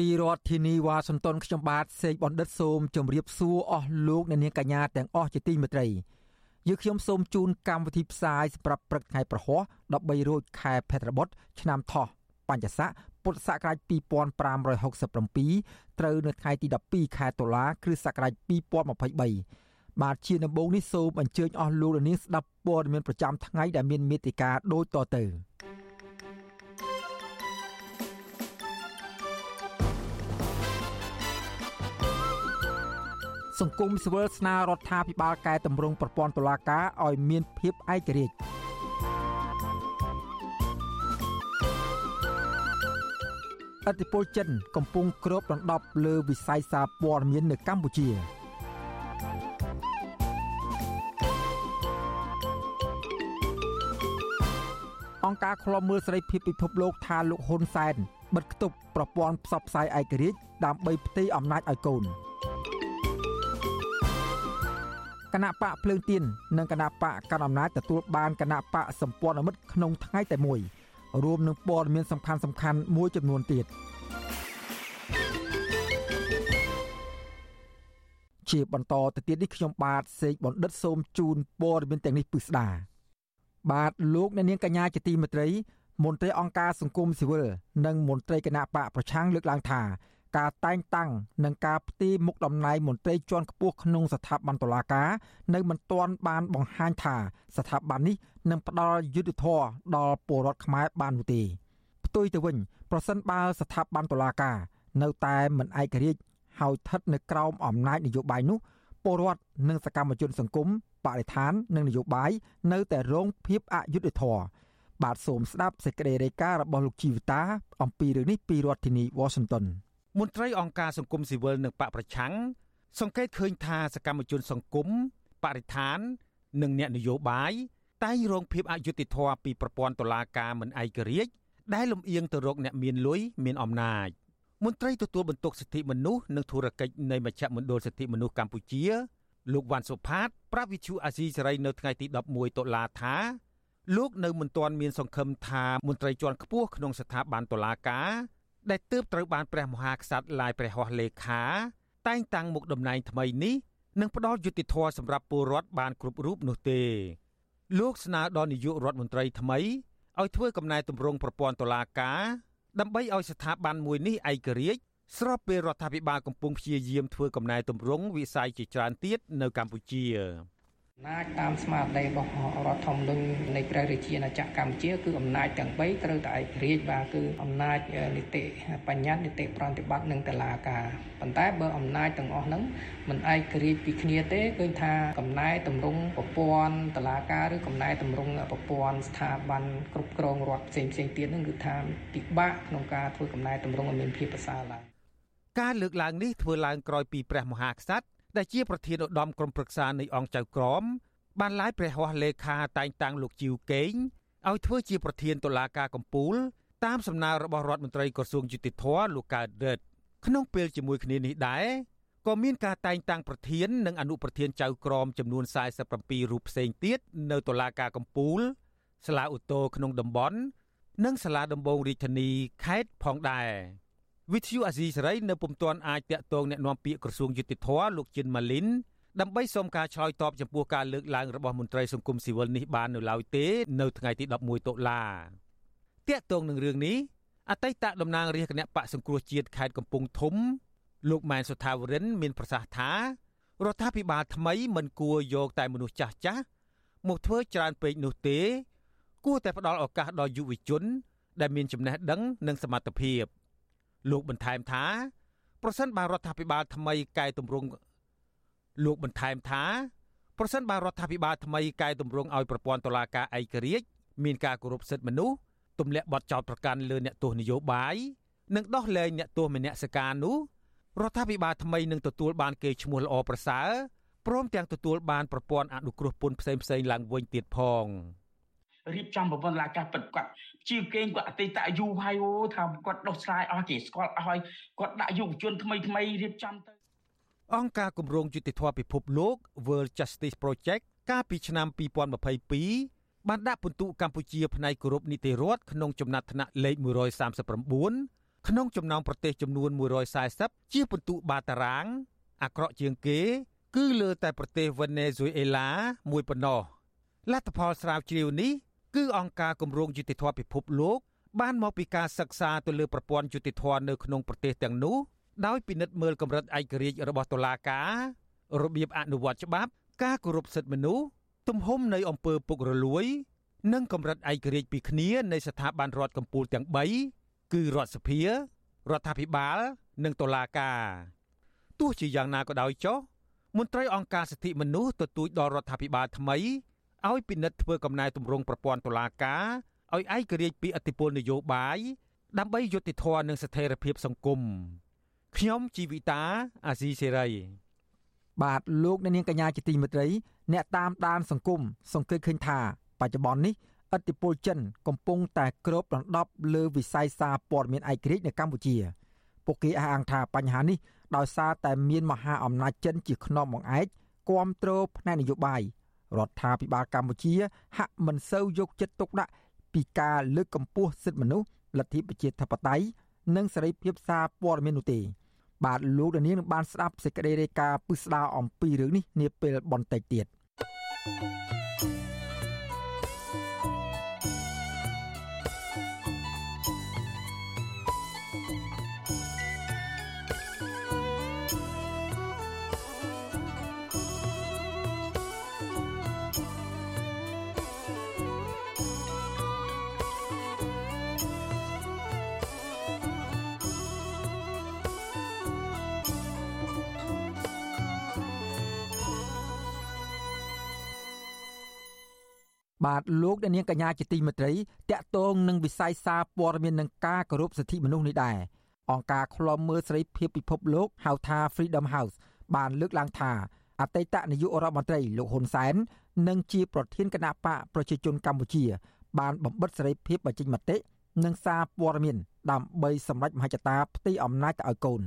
ពីរដ្ឋធានីវ៉ាស៊ីនតោនខ្ញុំបាទសេកបណ្ឌិតសូមជម្រាបសួរអស់លោកអ្នកនាងកញ្ញាទាំងអស់ជាទីមេត្រីយើខ្ញុំសូមជូនកម្មវិធីផ្សាយសម្រាប់ព្រឹកថ្ងៃប្រហោះ13រោចខែភទ្របទឆ្នាំថោះបញ្ញស័កពុទ្ធសករាជ2567ត្រូវនៅថ្ងៃទី12ខែតុលាគ្រិស្តសករាជ2023បាទជាដំបូងនេះសូមអញ្ជើញអស់លោកនាងស្ដាប់ព័ត៌មានប្រចាំថ្ងៃដែលមានមេតិការដូចតទៅ សង្គមស៊ីវិលស្នើរដ្ឋាភិបាលកែតម្រង់ប្រព័ន្ធតុលាការឲ្យមានភាពឯករាជ្យឥទ្ធិពលចិនកំពុងគ្របដណ្ដប់លើវិស័យសារព័ត៌មាននៅកម្ពុជាអង្គការឃ្លាំមើលសេរីភាពពិភពលោកថាលោកហ៊ុនសែនបិទគប់ប្រព័ន្ធផ្សព្វផ្សាយឯករាជ្យដើម្បីផ្ទេរអំណាចឲ្យកូន គណៈបកភ្លើងទៀននិងគណៈបកកណ្ដាលអំណាចទទួលបានគណៈបកសម្ព័ន្ធមិត្តក្នុងថ្ងៃតែមួយរួមនឹងព័ត៌មានសំខាន់សំខាន់មួយចំនួនទៀតជាបន្តទៅទៀតនេះខ្ញុំបាទសេកបណ្ឌិតសូមជូនព័ត៌មានទាំងនេះពិស្ដាបាទលោកអ្នកនាងកញ្ញាជាទីមេត្រីមន្ត្រីអង្គការសង្គមស៊ីវិលនិងមន្ត្រីគណៈបកប្រឆាំងលើកឡើងថា ការតែងតាំងនិងការផ្ទេរមុខតំណែងមន្ត្រីជាន់ខ្ពស់ក្នុងស្ថាប័នតុលាការនៅមិនទាន់បានបង្ហាញថាស្ថាប័ននេះនឹងផ្ដល់យុត្តិធម៌ដល់ពលរដ្ឋខ្មែរបាននោះទេផ្ទុយទៅវិញប្រសិនបើស្ថាប័នតុលាការនៅតែមិនឯករាជ្យហើយស្ថិតនៅក្រោមអំណាចនយោបាយនោះពលរដ្ឋនិងសកម្មជនសង្គមបរិស្ថាននិងនយោបាយនៅតែរងភាពអយុត្តិធម៌បាទសូមស្ដាប់សេចក្តីរាយការណ៍របស់លោកជីវតាអំពីរឿងនេះពីរដ្ឋធានី Washington មន្ត្រីអង្គការសង្គមស៊ីវិលនិងបកប្រឆាំងសង្កេតឃើញថាសកម្មជនសង្គមបរិស្ថាន និងអ្នកនយោបាយតែងរងភាពអយុត្តិធម៌ពីប្រព័ន្ធតុលាការមិនឯករាជ្យដែលលំអៀងទៅរកអ្នកមានលុយមានអំណាចមន្ត្រីទទួលបន្ទុកសិទ្ធិមនុស្សនិងធុរកិច្ចនៃមជ្ឈមណ្ឌលសិទ្ធិមនុស្សកម្ពុជាលោកវ៉ាន់សុផាតប្រាប់វិទ្យុអាស៊ីសេរីនៅថ្ងៃទី11តុលាថាលោកនៅមិនទាន់មានសង្ឃឹមថាមន្ត្រីជាន់ខ្ពស់ក្នុងស្ថាប័នតុលាការ ដែលទើបត្រូវបានព្រះមហាក្សត្រឡាយព្រះហស្ថលេខា តែងតាំងមុខតំណែងថ្មីនេះនឹងផ្ដល់យុត្តិធម៌សម្រាប់ពលរដ្ឋបានគ្រប់រូបនោះទេលោកស្នើដល់នាយករដ្ឋមន្ត្រីថ្មីឲ្យធ្វើកំណែទម្រង់ប្រព័ន្ធតុលាការដើម្បីឲ្យស្ថាប័នមួយនេះឯករាជ្យស្របពេលរដ្ឋាភិបាលកំពុងព្យាយាមធ្វើកំណែទម្រង់វិស័យជាច្រើនទៀតនៅកម្ពុជាអំ ណាចតាមស្មារតីរបស់រដ្ឋធម្មនុញ្ញនៃព្រះរាជាណាចក្រកម្ពុជាគឺអំណាចទាំង3ត្រូវតែឯករាជ្យបាទគឺអំណាចនីតិបញ្ញត្តិនីតិប្រតិបត្តិនិងតុលាការប៉ុន្តែបើអំណាចទាំងអស់ហ្នឹងមិនឯករាជ្យពីគ្នាទេឃើញថាកំណែតម្រង់ប្រព័ន្ធតុលាការឬកំណែតម្រង់ប្រព័ន្ធស្ថាប័នគ្រប់គ្រងរដ្ឋផ្សេងផ្សេងទៀតហ្នឹងគឺថាពិបាកក្នុងការធ្វើកំណែតម្រង់ឲ្យមានភាពប្រសើរឡើងការលើកឡើងនេះធ្វើឡើងក្រោយពីព្រះមហាក្សត្រ ដែលជាប្រធានឧត្តមក្រុមប្រឹក្សានៃអង្គចៅក្រម បានឡាយព្រះហស្ថលេខាតែងតាំងលោកជីវកេងឲ្យធ្វើជាប្រធានតុលាការកំពូល តាមសំណើរបស់រដ្ឋមន្ត្រីក្រសួងយុតិធធលោកកើតរិទ្ធក្នុងពេលជាមួយគ្នានេះដែរក៏មានការតែងតាំងប្រធាននិងអនុប្រធានចៅក្រមចំនួន47រូបផ្សេងទៀតនៅតុលាការកំពូលសាលាឧទ្ធរក្នុងតំបន់និងសាលាដំបងរាជធានីខេត្តផងដែរ វិទ្យុអាស៊ីសេរីនៅពុំទាន់អាចតាក់ទងแนะនាំពាក្យក្រសួងយុតិធធលោកជិនម៉ាលីនដើម្បីសូមការឆ្លើយតបចំពោះការលើកឡើងរបស់មន្ត្រីសង្គមស៊ីវិលនេះបាននៅឡើយទេនៅថ្ងៃទី11តុលាតាក់ទងនឹងរឿងនេះអតីតតំណាងរាជគណៈបកសង្គ្រោះជាតិខេត្តកំពង់ធំលោកម៉ែនសុថាវរិនមានប្រសាសន៍ថារដ្ឋាភិបាលថ្មីមិនគួរយកតែមនុស្សចាស់ចាស់មកធ្វើច្រើនពេកនោះទេ គួរតែផ្ដល់ឱកាសដល់យុវជន ដែលមានចំណេះដឹងនិងសមត្ថភាព លោកបន្ថែមថាប្រសិនបើរដ្ឋាភិបាលថ្មីកែតម្រង់លោកបន្ថែមថាប្រសិនបើរដ្ឋាភិបាលថ្មីកែតម្រង់ឲ្យប្រព័ន្ធតុលាការឯករាជ្យមានការគោរពសិទ្ធិមនុស្សទម្លាក់បទចោទប្រកាន់លើអ្នកទោសនយោបាយនិងដោះលែងអ្នកទោសមនសិការនោះរដ្ឋាភិបាលថ្មីនឹងទទួលបានគេឈ្មោះល្អប្រសើរព្រមទាំងទទួលបានប្រព័ន្ធអនុគ្រោះពន្ធផ្សេងៗឡើងវិញទៀតផង រៀបចំប្រព័ន្ធឡាកាពិតគាត់ជាគេងគាត់អតីតយូរហើយអូថាគាត់ដោះស្រាយអស់គេស្គាល់អស់ហើយគាត់ដាក់យុវជនថ្មីថ្មីរៀបចំទៅអង្គការគម្រោងយុតិធធម៌ពិភពលោក World Justice Project កាលពីឆ្នាំ2022បានដាក់ពិន្ទុកម្ពុជាផ្នែកគោរពនីតិរដ្ឋក្នុងចំណាត់ថ្នាក់លេខ139ក្នុងចំណោមប្រទេសចំនួន140ជាពិន្ទុបាតារាង អាក្រក់ជាងគេ គឺលើតែប្រទេសវេណេស៊ុយអេឡាមួយប៉ុណ្ណោះលទ្ធផលស្រាវជ្រាវនេះ គឺអង្គការគម្រោងយុតិធធម៌ពិភពលោក បានមកពីការសិក្សាទៅលើប្រព័ន្ធយុតិធធម៌នៅក្នុងប្រទេសទាំងនោះដោយពិនិត្យមើលកម្រិតឯករាជ្យរបស់តុលាការរបៀបអនុវត្តច្បាប់ការគោរពសិទ្ធិមនុស្សទំហំនៃអំពើពុករលួយ និងកម្រិតឯករាជ្យពីគ្នានៃស្ថាប័នរដ្ឋកម្ពុជាទាំង3គឺរដ្ឋសភារដ្ឋាភិបាល និងតុលាការទោះជាយ៉ាងណាក៏ដោយចុះមន្ត្រីអង្គការសិទ្ធិមនុស្សទទូចដល់រដ្ឋាភិបាលថ្មី ឲ្យពិនិត្យធ្វើកំណែទម្រង់ប្រព័ន្ធតុលាការឲ្យឯករាជ្យពីអធិបុលនយោបាយដើម្បីយុត្តិធម៌និងស្ថិរភាពសង្គមខ្ញុំជីវិតាអាស៊ីសេរីបាទលោកអ្នកនាងកញ្ញាជាទីមេត្រី អ្នកតាមដានសង្គមសង្កេតឃើញថា បច្ចុប្បន្ននេះឥទ្ធិពលចិនកំពុងតែគ្របដណ្ដប់លើវិស័យសារព័ត៌មានឯករាជ្យនៅកម្ពុជាពួកគេអះអាងថាបញ្ហានេះដោយសារតែមានមហាអំណាចចិនជាខ្នងបង្អែកគ្រប់គ្រងផ្នែកនយោបាយ រដ្ឋាភិបាលកម្ពុជា ហាក់មិនសូវយកចិត្តទុកដាក់ពីការលើកកម្ពស់សិទ្ធិមនុស្សលទ្ធិប្រជាធិបតេយ្យនិងសេរីភាពសារព័ត៌មាននោះទេបាទលោកដានៀងនឹងបានស្ដាប់សេចក្តីរាយការណ៍ពិស្ដារអំពីរឿងនេះនាពេលបន្តិចទៀត thank you បាទលោកអ្នកនាងកញ្ញាជាទីមេត្រីតកតងនឹងវិស័យសារព័ត៌មាននិងការគោរពសិទ្ធិមនុស្សនេះដែរអង្គការឃ្លាំមើលសេរីភាពពិភពលោកហៅថា Freedom House បានលើកឡើងថាអតីតនាយករដ្ឋមន្ត្រីលោកហ៊ុនសែននិងជាប្រធានគណៈបកប្រជាជនកម្ពុជា បានបំបិតសេរីភាពបញ្ចេញមតិនិងសារព័ត៌មានដើម្បីសម្រេចមហិច្ឆតាផ្ទៃអំណាចទៅឲ្យកូន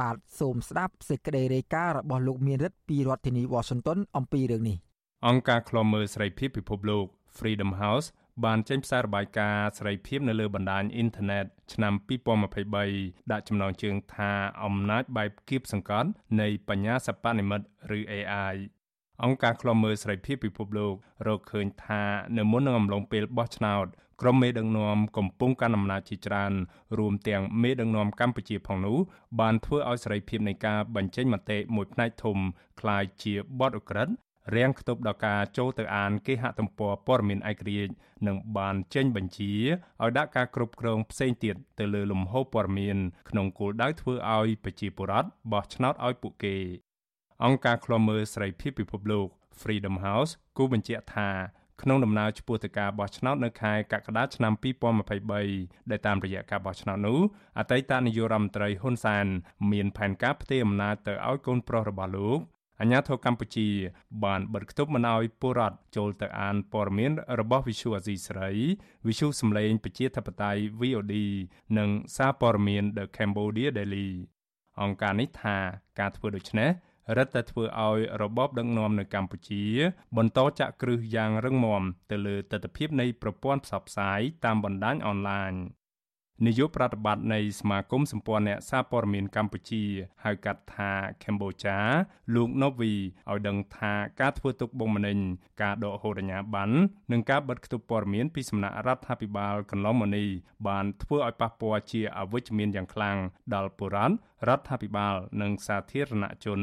បាទសូមស្ដាប់សេចក្តីរាយការណ៍របស់លោកមានរិទ្ធពីរដ្ឋធានី Washington អំពីរឿងនេះ អង្គការឃ្លាំមើលសេរីភាពពិភពលោក Freedom House បានចេញផ្សាយរបាយការណ៍សេរីភាពនៅលើបណ្ដាញអ៊ីនធឺណិតឆ្នាំ2023ដាក់ចំណងជើងថាអំណាចបែបគៀបសង្កត់នៃបញ្ញាសិប្បនិម្មិតឬ AI អង្គការឃ្លាំមើលសេរីភាពពិភពលោករកឃើញថានៅមុននឹងអំឡុងពេលបោះឆ្នោតក្រុមមេដឹកនាំកំពុងកាន់អំណាចជាច្រើនរួមទាំងមេដឹកនាំកម្ពុជាផងនោះបានធ្វើឲ្យសេរីភាពនៃការបញ្ចេញមតិមួយផ្នែកធំคล้ายជាបទអក្រិត រាំងខ្ទប់ដល់ការចូលទៅអានគេហទំព័រព័ត៌មានឯករាជ្យនិងបានចេញបញ្ជាឲ្យដាក់ការគ្រប់គ្រងផ្សេងទៀតទៅលើលំហូរព័ត៌មានក្នុងគោលដៅធ្វើឲ្យប្រជាពលរដ្ឋបោះឆ្នោតឲ្យពួកគេអង្គការឃ្លាំមើលសេរីភាពពិភពលោក Freedom House គូបញ្ជាក់ថាក្នុងដំណើរឆ្ពោះទៅការបោះឆ្នោតនៅខែកក្កដាឆ្នាំ2023ដែលតាមរយៈការបោះឆ្នោតនោះអតីតនាយករដ្ឋមន្ត្រីហ៊ុនសែនមានផែនការផ្ទេរអំណាចទៅឲ្យកូនប្រុសរបស់លោក អាញាធរកម្ពុជា បានបិទគប់មិនឲ្យពលរដ្ឋចូលទៅអានព័ត៌មានរបស់ Visual Asia ស្រី Visual សម្លេងប្រជាធិបតេយ្យ VOD និងសារព័ត៌មាន The Cambodia Daily អង្គការនេះថាការធ្វើដូច្នេះរឹតតែធ្វើឲ្យរបបដឹកនាំនៅកម្ពុជា បន្តចាក់គ្រឹះយ៉ាងរឹងមាំទៅលើទស្សនវិជ្ជានៃប្រព័ន្ធផ្សព្វផ្សាយតាមបណ្ដាញអនឡាញ នាយកប្រតិបត្តិនៃសមាគមសម្ព័ន្ធអ្នកសារព័ត៌មានកម្ពុជាហៅកាត់ថាកម្ពុជាលោក Novi ឲ្យដឹងថាការធ្វើទុកបុកម្នេញការដកហូតអាជ្ញាប័ណ្ណនិងការបិទគប់ព័ត៌មានពីសំណាក់រដ្ឋាភិបាលកន្លងមកនេះបានធ្វើឲ្យប៉ះពាល់ជាអវិជ្ជមានយ៉ាងខ្លាំងដល់បុរដ្ឋរដ្ឋាភិបាលនិងសាធារណជន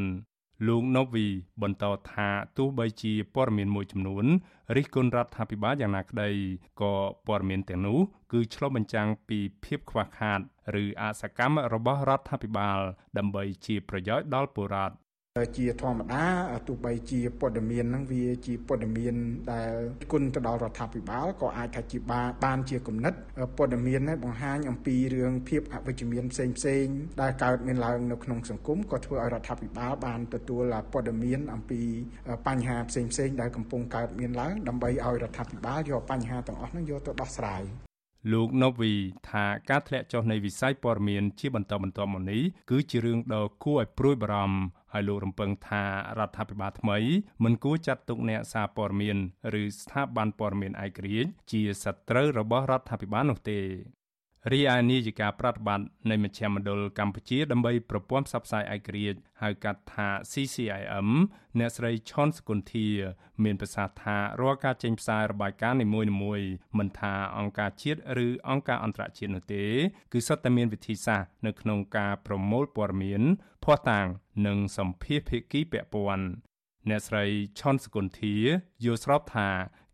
លោកណូវីបន្តថាទោះបីជាព័ត៌មានមួយចំនួនរិះគន់រដ្ឋាភិបាលយ៉ាងណាក្តីក៏ព័ត៌មានទាំងនោះគឺឆ្លុះបញ្ចាំងពីភាពខ្វះខាត ឬអសកម្មរបស់រដ្ឋាភិបាល ដើម្បីជាប្រយោជន៍ដល់ប្រជាពលរដ្ឋ ជាធម្មតាទោះបីជាព័ត៌មានហ្នឹងវាជាព័ត៌មានដែលគុណទៅដល់រដ្ឋាភិបាលក៏អាចថាជាបានជាគំនិតព័ត៌មាននេះបង្ហាញអំពីរឿងភាពអវិជ្ជមានផ្សេងផ្សេងដែលកើតមានឡើងនៅក្នុងសង្គមក៏ធ្វើឲ្យរដ្ឋាភិបាលបានទទួលព័ត៌មានអំពីបញ្ហាផ្សេងផ្សេងដែលកំពុងកើតមានឡើងដើម្បីឲ្យរដ្ឋាភិបាលយកបញ្ហាទាំងអស់ហ្នឹងយកទៅដោះស្រាយលោកណូវីថាការធ្លាក់ចុះនៃវិស័យព័ត៌មានជាបន្តបន្ទាប់មកនេះគឺជារឿងដ៏គួរឲ្យព្រួយបារម្ភ ហើយលោករំពឹងថារដ្ឋាភិបាលថ្មីមិនគួរចាត់ទុកអ្នកសារព័ត៌មាន ឬស្ថាប័នព័ត៌មានឯករាជ្យជាសត្រូវរបស់រដ្ឋាភិបាលនោះទេ រីឯនីយការប្រតិបត្តិនៃមជ្ឈមណ្ឌលកម្ពុជាដើម្បីប្រព័ន្ធផ្សព្វផ្សាយឯករាជ្យហៅកាត់ថា CCIM អ្នកស្រីឈុនសគុន្ធា មានប្រសាសន៍ថារាល់ការចេញផ្សាយរបាយការណ៍នីមួយៗមិនថាអង្គការជាតិឬអង្គការអន្តរជាតិនោះទេ គឺសុទ្ធតែមានវិធីសាស្ត្រនៅក្នុងការប្រមូលព័ត៌មានភស្តុតាង និងសម្ភារភាគីពាក់ព័ន្ធអ្នកស្រីឈុនសគុន្ធាយល់ស្របថា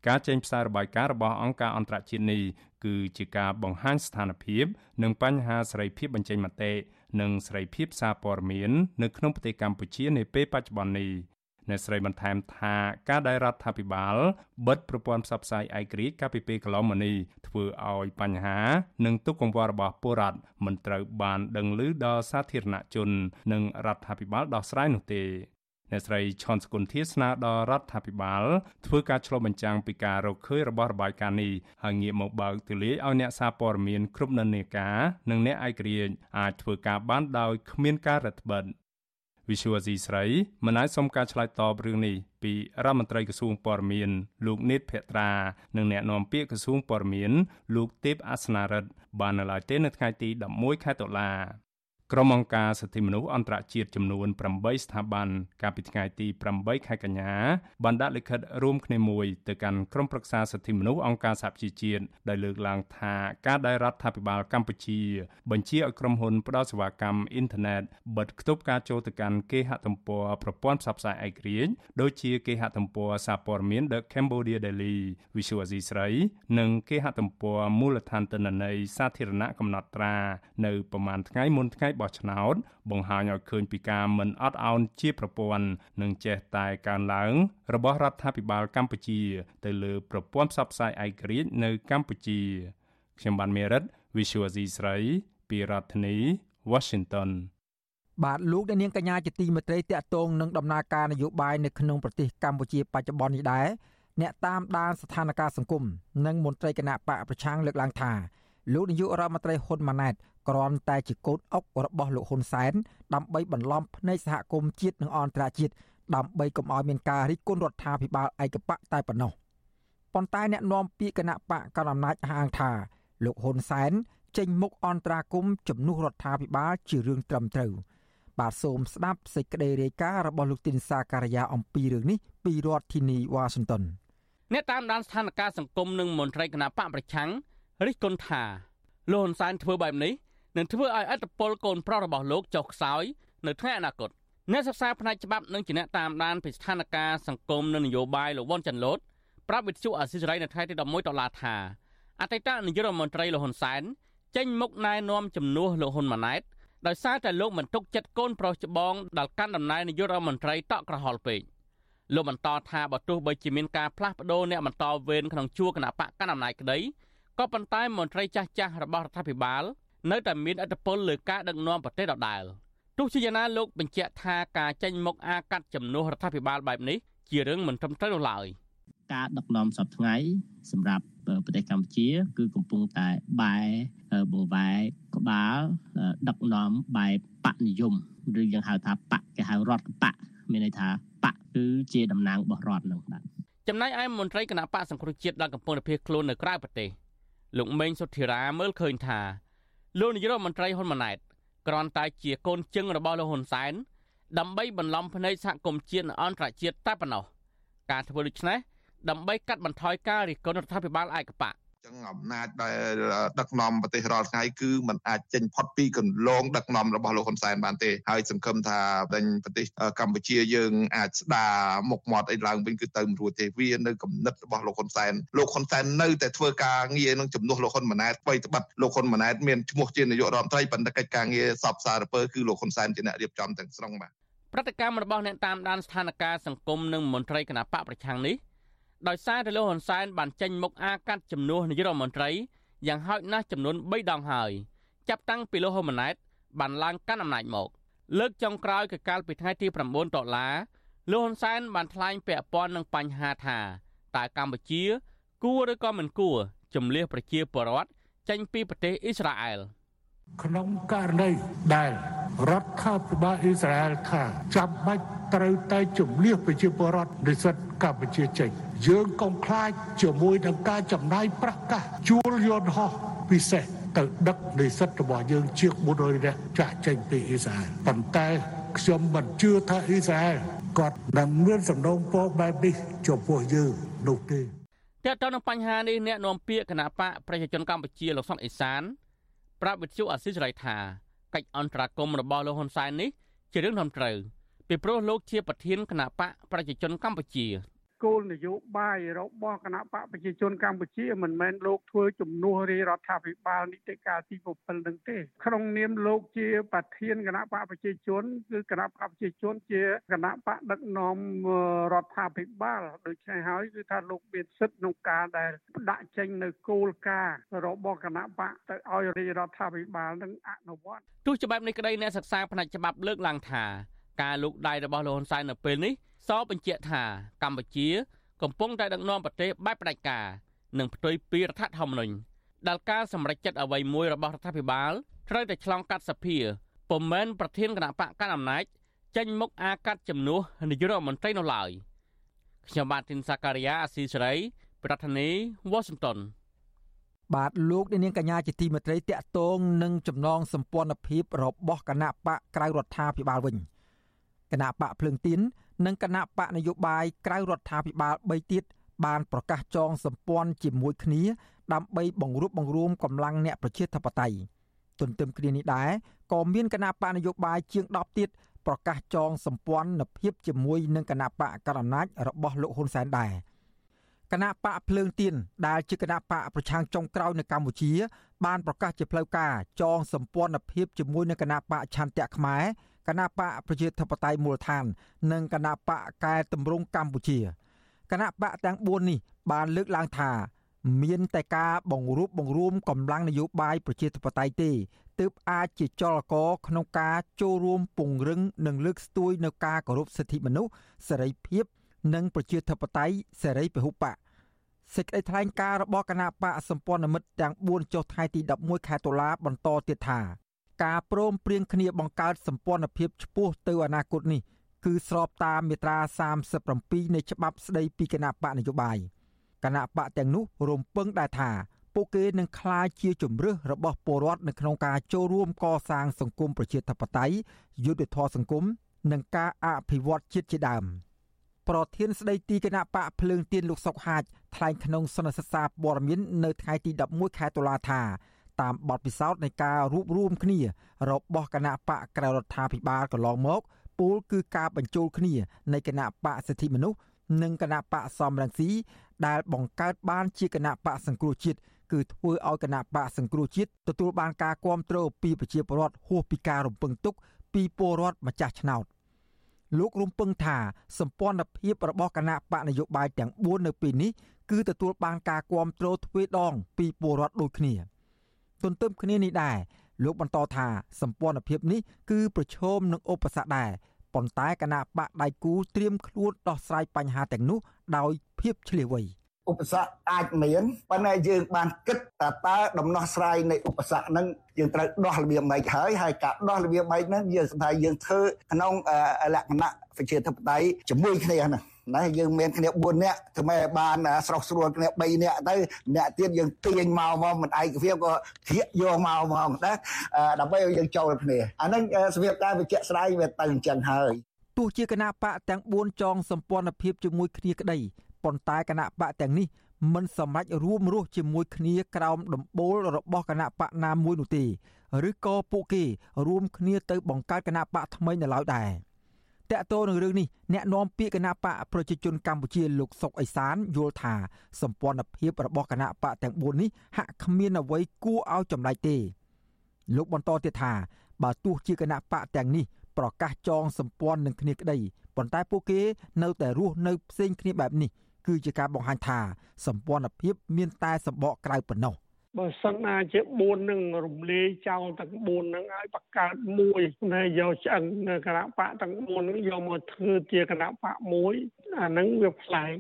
ការចេញផ្សាយរបាយការណ៍របស់អង្គការអន្តរជាតិនេះគឺជាការបង្ហាញស្ថានភាព និងបញ្ហាសេរីភាពបញ្ចេញមតិនិងសេរីភាពសារព័ត៌មាននៅក្នុងប្រទេសកម្ពុជានាពេលបច្ចុប្បន្ននេះអ្នកស្រីបន្ថែមថាការដែលរដ្ឋាភិបាលបិទប្រព័ន្ធផ្សព្វផ្សាយឯករាជ្យកាលពីពេលកន្លងមកនេះធ្វើឲ្យបញ្ហា និងទុកកង្វល់របស់ពលរដ្ឋមិនត្រូវបានដឹងឮដល់សាធារណជន និងរដ្ឋាភិបាលដោះស្រាយនោះទេ អ្នកស្រីឈុនសគុណធាស្នើដល់រដ្ឋាភិបាលធ្វើការឆ្លុះបញ្ចាំងពីការរកឃើញរបស់របាយការណ៍នេះហើយងាកមកបើកទូលាយឲ្យអ្នកសារព័ត៌មានគ្រប់និន្នាការនិងអ្នកឯករាជ្យអាចធ្វើការបានដោយគ្មានការរឹតបន្តឹងវិសុវស៊ីស្រីមិនអាចសុំការឆ្លើយតបរឿងនេះពីរដ្ឋមន្ត្រីក្រសួងព័ត៌មានលោកនេតភក្ត្រានិងអ្នកនាំពាក្យក្រសួងព័ត៌មានលោកទេពអាសនារិទ្ធបាននៅឡើយទេនៅថ្ងៃទី11ខែតុលា ក្រុមអង្គការសិទ្ធិមនុស្សអន្តរជាតិចំនួន8ស្ថាប័នកាលពីថ្ងៃទី8ខែកញ្ញាបានដាក់លិខិតរួមគ្នាមួយទៅកាន់ក្រុមប្រឹក្សាសិទ្ធិមនុស្សអង្គការសហប្រជាជាតិដែលលើកឡើងថាការដែលរដ្ឋាភិបាលកម្ពុជា បញ្ជាឲ្យក្រុមហ៊ុនផ្ដល់សេវាកម្មអ៊ីនធឺណិតបិទគប់ការចូលទៅកាន់គេហទំព័រប្រព័ន្ធផ្សព្វផ្សាយឯករាជ្យដូចជាគេហទំព័រសារព័ត៌មាន The Cambodia Daily Visual Asia ស្រី និងគេហទំព័រមូលដ្ឋានទិន្នន័យសាធារណៈកំណត់ត្រា នៅប្រមាណថ្ងៃមុនថ្ងៃបោះឆ្នោត បង្ហាញឲ្យឃើញពីការមិនអត់ឱនជាប្រព័ន្ធនិងចេះតែកើនឡើង របស់រដ្ឋាភិបាលកម្ពុជា ទៅលើប្រព័ន្ធផ្សព្វផ្សាយឯករាជ្យនៅកម្ពុជាខ្ញុំបានមេរិត Visual C ស្រីពីរដ្ឋធានី Washington បាទលោកអ្នកនាងកញ្ញាជាទីមេត្រីតកតងនឹងដំណើរការនយោបាយនៅក្នុងប្រទេសកម្ពុជាបច្ចុប្បន្ននេះដែរអ្នកតាមដានស្ថានភាពសង្គមនិងមន្ត្រីគណៈបកប្រឆាំងលើកឡើងថាលោកនាយករដ្ឋមន្ត្រីហ៊ុនម៉ាណែត គ្រាន់តែជាកូនអុករបស់លោកហ៊ុនសែនដើម្បីបន្លំភ្នែកសហគមន៍ជាតិនិងអន្តរជាតិដើម្បីកុំឲ្យមានការរិះគន់រដ្ឋាភិបាលឯកបកតែប៉ុណ្ណោះប៉ុន្តែអ្នកនាំពាក្យគណៈបកកណ្ដាលអំណាចអះអាងថាលោកហ៊ុនសែនចេញមុខអន្តរាគមជំនួសរដ្ឋាភិបាលជារឿងត្រឹមត្រូវបាទសូមស្ដាប់សេចក្តីរាយការណ៍របស់លោកទីនសាការីយ៉ាអំពីរឿងនេះពីរដ្ឋធានីវ៉ាស៊ីនតោនអ្នកតាមដានស្ថានភាពសង្គមនិងមន្ត្រីគណៈបកប្រឆាំងរិះគន់ថាលោកហ៊ុនសែនធ្វើបែបនេះ នឹងធ្វើឲ្យអត្តពលកូនប្រុសរបស់លោកចុះខ្សោយនៅថ្ងៃអនាគតអ្នកសិក្សាផ្នែកច្បាប់និងជាអ្នកតាមដានពីស្ថានភាពសង្គមនិងនយោបាយលោកវ៉ុនចាន់ឡូតប្រាប់វិទ្យុអាស៊ីសេរីនៅថ្ងៃទី11ដុល្លារថាអតីតនាយករដ្ឋមន្ត្រីលោកហ៊ុនសែនចេញមុខណែនាំជំនួសលោកហ៊ុនម៉ាណែតដោយសារតែលោកមិនទុកចិត្តកូនប្រុសច្បងដែលកាន់តំណែងនាយករដ្ឋមន្ត្រីតក់ក្រហល់ពេកលោកបន្តថាបើទោះបីជាមានការផ្លាស់ប្ដូរអ្នកបន្តវេនក្នុងជួរគណៈបកកណ្ដាលអំណាចក្តីក៏ប៉ុន្តែមន្ត្រីចាស់ចាស់របស់រដ្ឋាភិបាល នៅតែមានឥទ្ធិពលលើការដឹកនាំប្រទេសដដែលទោះជាយ៉ាងណាលោកបញ្ជាក់ថាការចេញមុខអាកាត់ជំនួសរដ្ឋាភិបាលបែបនេះជារឿងមិនត្រឹមត្រូវនោះឡើយការដឹកនាំសពថ្ងៃសម្រាប់ប្រទេសកម្ពុជា គឺកំពុងតែបែបង្វែរក្បាលដឹកនាំបែបបកនិយមឬយើងហៅថាបកគេហៅរដ្ឋបកមានន័យថាបកគឺជាតំណាងរបស់រដ្ឋនឹងបាទចំណែកឯមន្ត្រីគណៈបកសង្គ្រោះជាតិដែលកំពុងតែភៀសខ្លួននៅក្រៅប្រទេសលោកមេងសុធិរាមើលឃើញថា លោកនាយរដ្ឋមន្ត្រីហ៊ុនម៉ាណែតគ្រាន់តែជាកូនជឹងរបស់លោកហ៊ុនសែនដើម្បីបន្លំភ្នែកសហគមន៍ជាតិនិងអន្តរជាតិតែប៉ុណ្ណោះការធ្វើដូច្នេះដើម្បីកាត់បន្ថយការរិះគន់រដ្ឋាភិបាលឯកបក ចឹងអំណាចដែលដឹកនាំប្រទេសរាល់ថ្ងៃគឺมันអាចចេញផុតពីកន្លងដឹកនាំរបស់លោកហ៊ុនសែនបានទេហើយសង្ឃឹមថាដែនប្រទេសកម្ពុជាយើងអាចស្ដារមុខមាត់អីឡើងវិញគឺទៅមិនរួចទេវានៅគំនិតរបស់លោកហ៊ុនសែនលោកហ៊ុនសែននៅតែធ្វើការងារនឹងជំនួសលោកហ៊ុនម៉ាណែតបីត្បិតលោកហ៊ុនម៉ាណែតមានឈ្មោះជានាយករដ្ឋមន្ត្រីប៉ុន្តែកិច្ចការងារសពសារពើគឺលោកហ៊ុនសែនជាអ្នករៀបចំទាំងស្រុងបាទប្រតិកម្មរបស់អ្នកតាមដានស្ថានភាពសង្គមនិងមន្ត្រីគណៈបកប្រឆាំងនេះ ដោយសារតែលោកហ៊ុនសែនបានចេញមុខអាកាត់ជំនួសនាយករដ្ឋមន្ត្រីយ៉ាងហោចណាស់ចំនួន3ដងហើយចាប់តាំងពីលោកហ៊ុនម៉ាណែតបានឡើងកាន់អំណាចមក លើកចុងក្រោយគឺកាលពីថ្ងៃទី9ដុល្លារលោកហ៊ុនសែនបានថ្លែងពាក់ព័ន្ធនឹងបញ្ហាថាតើកម្ពុជា គួរឬក៏មិនគួរជំលះប្រជាពលរដ្ឋចេញពីប្រទេសអ៊ីស្រាអែលក្នុងករណីដែល រដ្ឋាភិបាលអ៊ីស្រាអែលថាចាំបាច់ត្រូវតែជំលះប្រជាពលរដ្ឋនិស្សិតកម្ពុជាចេញយើងកុំខ្លាចជាមួយនឹងការចំណាយប្រាក់កាសជួលយន្តហោះពិសេសទៅដឹកនិស្សិតរបស់យើងជាង400នាក់ចាក់ចេញពីអ៊ីស្រាអែលប៉ុន្តែខ្ញុំមិនជឿថាអ៊ីស្រាអែលគាត់នឹងមានសំណូមពរបែបនេះចំពោះយើងនោះទេតើតើនឹងបញ្ហានេះអ្នកនាំពាក្យគណៈបកប្រជាជនកម្ពុជាលោកសុនអេសានប្រាប់វិទ្យុអាស៊ីសេរីថា កិច្ចអន្តរាគមរបស់លោកហ៊ុនសែននេះជារឿងត្រឹមត្រូវពីព្រោះលោកជាប្រធានគណៈបកប្រជាជនកម្ពុជា គោលនយោបាយរបស់គណៈបកប្រជាជនកម្ពុជាមិនមែនលោកធ្វើជំនួសរាជរដ្ឋាភិបាលនីតិកាលទី7នឹងទេ ក្នុងនាមលោកជាប្រធានគណៈបកប្រជាជនគឺគណៈបកប្រជាជនជាគណៈបកដឹកនាំរដ្ឋាភិបាលដូច្នេះហើយគឺថាលោកមានសិទ្ធិក្នុងការដែលដាក់ចេញនៅគោលការណ៍របស់គណៈបកទៅឲ្យរាជរដ្ឋាភិបាលនឹងអនុវត្តទោះជាបែបនេះក្តីអ្នកសិក្សាផ្នែកច្បាប់លើកឡើងថាការលូកដៃរបស់លោកហ៊ុនសែននៅពេលនេះ សបញ្ជាក់ថាកម្ពុជា កំពុងតែដឹកនាំប្រទេសបែបផ្ដាច់ការនិងផ្ទុយពីរដ្ឋធម្មនុញ្ញដែលការសម្រេចចិត្តអ្វីមួយរបស់រដ្ឋាភិបាលត្រូវតែឆ្លងកាត់សភាពុំមែនប្រធានគណៈបកកណ្ដាលអំណាចចេញមុខអាកាត់ជំនួសនាយករដ្ឋមន្ត្រីនៅឡើយខ្ញុំបាទទីនសាការីយ៉ាអស៊ីសេរីប្រធានាធិបតី Washington បាទលោកនាងកញ្ញាជាទីមេត្រីតកតងនឹងចំណងសម្ព័ន្ធភាពរបស់គណៈបកក្រៅរដ្ឋាភិបាលវិញ គណៈបកភ្លើងទៀននិងគណៈបកនយោបាយក្រៅរដ្ឋាភិបាល3ទៀតបានប្រកាសចងសម្ព័ន្ធជាមួយគ្នាដើម្បីបង្រួបបង្រួមកម្លាំងអ្នកប្រជាធិបតេយ្យទន្ទឹមគ្នានេះដែរក៏មានគណៈបកនយោបាយជាង10ទៀតប្រកាសចងសម្ព័ន្ធភាពជាមួយនឹងគណៈបកកណ្ដាលអំណាចរបស់លោកហ៊ុនសែនដែរគណៈបកភ្លើងទៀនដែលជាគណៈបកប្រឆាំងចុងក្រោយនៅកម្ពុជា បានប្រកាសជាផ្លូវការចងសម្ព័ន្ធភាពជាមួយនឹងគណៈបកឆន្ទៈខ្មែរ គណៈបកប្រជាធិបតេយ្យមូលដ្ឋាន និងគណៈបកកែតម្រង់កម្ពុជាគណៈបកទាំង4នេះបានលើកឡើងថាមានតែការបង្រួបបង្រួមកម្លាំងនយោបាយប្រជាធិបតេយ្យទេទើបអាចជាចលករក្នុងការចូលរួមពង្រឹងនិងលើកស្ទួយនៅការគោរពសិទ្ធិមនុស្សសេរីភាពនិងប្រជាធិបតេយ្យសេរីពហុបកសេចក្តីថ្លែងការណ៍របស់គណៈបកសម្ព័ន្ធមិត្តទាំង4ចុះថ្ងៃទី11ខែតុលាបន្តទៀតថា ការព្រមព្រៀងគ្នាបង្កើតសម្ព័ន្ធភាពឆ្ពោះទៅអនាគតនេះគឺស្របតាមមាត្រា37នៃច្បាប់ស្តីពីគណៈបកនយោបាយគណៈបកទាំងនោះរំពឹងដែរថាពួកគេនឹងក្លាយជាជំរើសរបស់ពលរដ្ឋនៅក្នុងការចូលរួមកសាងសង្គមប្រជាធិបតេយ្យយុត្តិធម៌សង្គមនិងការអភិវឌ្ឍជាតិជាដើមប្រធានស្ដីទីគណៈបកភ្លើងទៀនលោកសុកហាជថ្លែងក្នុងសន្និសីទសារព័ត៌មាននៅថ្ងៃទី11ខែតុលាថា តាមបទពិសោធន៍នៃការរួបរวมគ្នារបស់គណៈបកក្រៅរដ្ឋាភិបាលកន្លងមកពូលគឺការបញ្ចូលគ្នានៃគណៈបកសិទ្ធិមនុស្សនិងគណៈបកសំរងស៊ីដែលបង្កើតបានជាគណៈបកសង្គ្រោះជាតិគឺធ្វើឲ្យគណៈបកសង្គ្រោះជាតិទទួលបានការគ្រប់គ្រងពីប្រជាពលរដ្ឋហួសពីការរំពឹងទុកពីពលរដ្ឋម្ចាស់ឆ្នោតលោករំពឹងថាសម្ព័ន្ធភាពរបស់គណៈបកនយោបាយទាំង4នៅពេលនេះគឺទទួលបានការគ្រប់គ្រងទ្វេដងពីពលរដ្ឋដូចគ្នា។ ទន្ទឹមគ្នានេះដែរលោកបន្តថាសម្ព័ន្ធភាពនេះគឺប្រឈមនឹងឧបសគ្គដែរប៉ុន្តែគណៈបកដៃគូត្រៀមខ្លួនដោះស្រាយបញ្ហាទាំងនោះដោយភាពឆ្លៀវវៃឧបសគ្គអាចមានប៉ុន្តែយើងបានគិតថាតើដំណោះស្រាយនៃឧបសគ្គហ្នឹងយើងត្រូវដោះរបៀបម៉េចហើយហើយការដោះរបៀបម៉េចហ្នឹងយើងសម្រាប់យើងធ្វើក្នុងលក្ខណៈប្រជាធិបតេយ្យជាមួយគ្នាហ្នឹង ណាយើងមានគ្នា4នាក់ធ្វើម៉េចបានស្រោះស្រួលគ្នា3នាក់ទៅអ្នកទៀតយើងទាញមកមកមិនឯកភាពក៏ធៀកយកមកមកណាដើម្បីឲ្យយើងចូលគ្នាអាហ្នឹងសម្រាប់ការវិជាស្រាយវាទៅអញ្ចឹងហើយទោះជាគណៈបកទាំង4ចងសម្ព័ន្ធភាពជាមួយគ្នាក្តីប៉ុន្តែគណៈបកទាំងនេះមិនសម្រេចរួមរស់ជាមួយគ្នាក្រោមដំបូលរបស់គណៈបកណាមួយនោះទេឬក៏ពួកគេរួមគ្នាទៅបង្កើតគណៈបកថ្មីនៅឡើយដែរ តកតោនឹងរឿងនេះអ្នកនាំពាក្យគណៈបកប្រជាជនកម្ពុជាលោកសុកអេសានយល់ថាសម្ព័ន្ធភាពរបស់គណៈបកទាំង4នេះហាក់គ្មានអ្វីគួរឲ្យចម្លែកទេលោកបន្តទៀតថាបើទោះជាគណៈបកទាំងនេះប្រកាសចងសម្ព័ន្ធនឹងគ្នាក្តីប៉ុន្តែពួកគេនៅតែរស់នៅផ្សេងគ្នាបែបនេះគឺជាការបង្ហាញថាសម្ព័ន្ធភាពមានតែសម្បកក្រៅប៉ុណ្ណោះ បើសិនណាជា4នឹងរំលាយចោលទាំង4នឹងឲ្យបង្កើតមួយនៅយកឆ្អឹងនៅគណៈបកទាំង4នឹងយកមកធ្វើជាគណៈបកមួយអានឹងវាប្លែក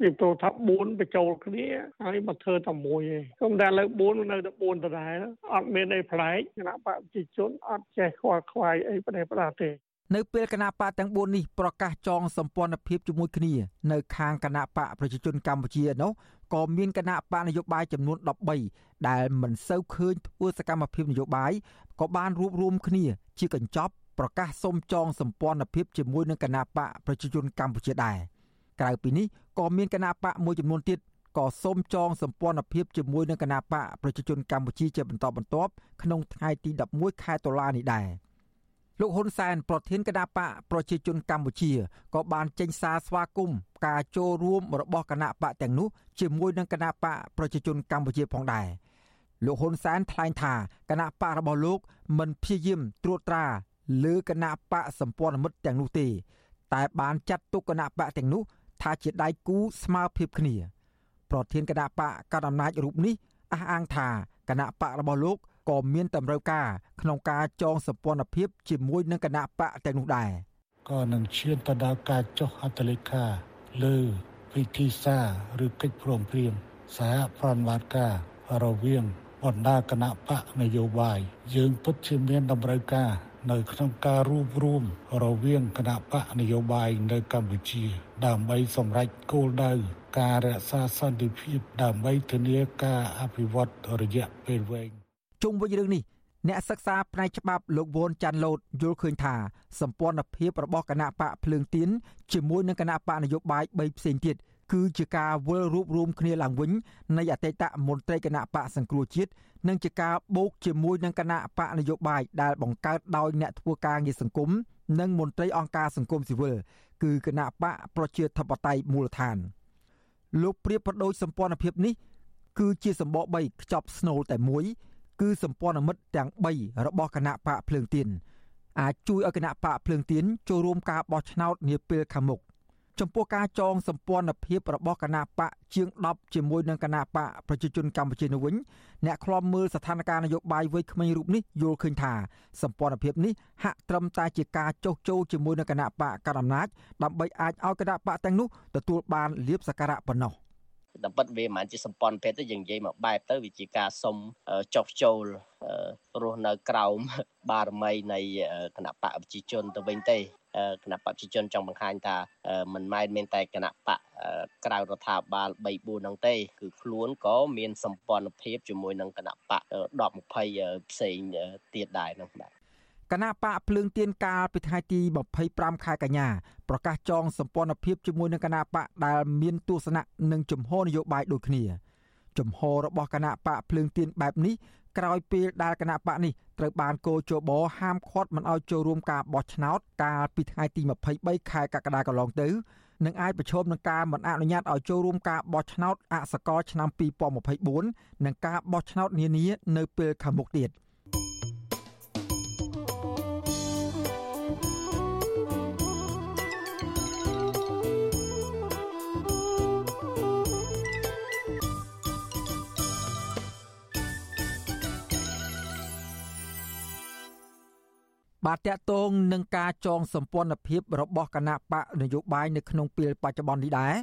ពីព្រោះថា4បញ្ចូលគ្នាហើយមកធ្វើតែមួយឯងខ្ញុំតែលើ4នៅតែ4ដដែលអត់មានអីប្លែកគណៈបកប្រជាជនអត់ចេះខ្វល់ខ្វាយអីប្រទេសប្រដាទេនៅពេលគណៈបកទាំង4នេះប្រកាសចងសម្ព័ន្ធភាពជាមួយគ្នា នៅខាងគណៈបកប្រជាជនកម្ពុជានោះ ក៏មានគណៈបកនយោបាយចំនួន13ដែលមិនសូវឃើញធ្វើសកម្មភាពនយោបាយក៏បានរួបរวมគ្នាជាកញ្ចប់ប្រកាសសុំចងសម្ព័ន្ធភាពជាមួយនឹងគណៈបកប្រជាជនកម្ពុជាដែរក្រៅពីនេះក៏មានគណៈបកមួយចំនួនទៀតក៏សូមចងសម្ព័ន្ធភាពជាមួយនឹងគណៈបកប្រជាជនកម្ពុជាជាបន្តបន្ទាប់ក្នុងថ្ងៃទី11ខែតុលានេះដែរ លោកហ៊ុនសែនប្រធានគណៈបកប្រជាជនកម្ពុជាក៏បានចេញសារស្វាគមន៍ការចូលរួមរបស់គណៈបកទាំងនោះជាមួយនឹងគណៈបកប្រជាជនកម្ពុជាផងដែរលោកហ៊ុនសែនថ្លែងថាគណៈបករបស់លោកមិនព្យាយាមត្រួតត្រាលើគណៈបកសម្ព័ន្ធមិត្តទាំងនោះទេ តែបានចាត់ទុកគណៈបកទាំងនោះថាជាដៃគូស្មើភាពគ្នា ប្រធានគណៈបកកណ្ដាលអំណាចរូបនេះអះអាងថាគណៈបករបស់លោក ក៏មានតម្រូវការក្នុងការចងសម្ព័ន្ធភាពជាមួយនឹងគណៈបកទាំងនោះដែរក៏នឹងឈានទៅដល់ការចុះហត្ថលេខាលើវិធីសារឬកិច្ចព្រមព្រៀងសហប្រតិបត្តិការរវាងបណ្ដាគណៈបកនយោបាយយើងពិតជាមានតម្រូវការនៅក្នុងការរួបរวมរវាងគណៈបកនយោបាយនៅកម្ពុជា ដើម្បីសម្រេចគោលដៅការរក្សាសន្តិភាពដើម្បីធានាការអភិវឌ្ឍរយៈពេលវែង ជុំវិញរឿងនេះអ្នកសិក្សាផ្នែកច្បាប់លោកវ៉ុនចាន់ឡូតយល់ឃើញថាសម្ព័ន្ធភាពរបស់គណៈបកភ្លើងទៀនជាមួយនឹងគណៈបកនយោបាយ3ផ្សេងទៀតគឺជាការវិលរួបរวมគ្នាឡើងវិញនៃអតីតមន្ត្រីគណៈបកសង្គ្រោះជាតិនិងជាការបូកជាមួយនឹងគណៈបកនយោបាយដែលបង្កើតដោយអ្នកធ្វើការងារសង្គមនិងមន្ត្រីអង្គការសង្គមស៊ីវិលគឺគណៈបកប្រជាធិបតេយ្យមូលដ្ឋានលោកប្រៀបប្រដូចសម្ព័ន្ធភាពនេះគឺជាសម្បក3ខ្ចប់ស្នូលតែមួយ គឺសម្ព័ន្ធមិត្តទាំង3របស់គណៈបកភ្លើងទៀនអាចជួយឲ្យគណៈបកភ្លើងទៀនចូលរួមការបោះឆ្នោតនាពេលខាងមុខចំពោះការចងសម្ព័ន្ធភាពរបស់គណៈបកជាង10ជាមួយនឹងគណៈបកប្រជាជនកម្ពុជានោះវិញអ្នកខ្លាំមើលស្ថានភាពនយោបាយវ័យក្មេងរូបនេះយល់ឃើញថាសម្ព័ន្ធភាពនេះហាក់ត្រឹមតែជាការចោះចូលជាមួយនឹងគណៈបកកណ្ដាលអំណាចដើម្បីអាចឲ្យគណៈបកទាំងនោះទទួលបានលៀបសក្ការៈប៉ុណ្ណោះ។ តែពិតវាមិនមែនជាសម្ព័ន្ធភេទទេយើងនិយាយមកបែបទៅវាជាការសុំចុះចូលរស់នៅក្រោមបារមីនៃគណៈបកប្រជាជនទៅវិញទេគណៈបកប្រជាជនចង់បង្ហាញថាមិនមែនមានតែគណៈបកក្រៅរដ្ឋាភិបាល3 4ហ្នឹងទេ គឺខ្លួនក៏មានសម្ព័ន្ធភាពជាមួយនឹងគណៈបក10 20ផ្សេងទៀតដែរហ្នឹងបាទ គណៈបកភ្លើងទៀនកាលពីថ្ងៃទី25ខែកញ្ញាប្រកាសចងសម្ព័ន្ធភាពជាមួយនឹងគណៈបកដែលមានទស្សនៈនិងជំហរនយោបាយដូចគ្នាជំហររបស់គណៈបកភ្លើងទៀនបែបនេះក្រោយពេលដែលគណៈបកនេះត្រូវបានកោជបហាមឃាត់មិនឲ្យចូលរួមការបោះឆ្នោតកាលពីថ្ងៃទី23ខែកក្កដាកន្លងទៅនឹងអាចប្រឈមនឹងការមិនអនុញ្ញាតឲ្យចូលរួមការបោះឆ្នោតអសកលឆ្នាំ2024និងការបោះឆ្នោតនានានៅពេលខាងមុខទៀត។ បាទតកតងនឹងការចងសម្ព័ន្ធភាពរបស់គណៈបកនយោបាយនៅក្នុងពេលបច្ចុប្បន្ននេះដែរ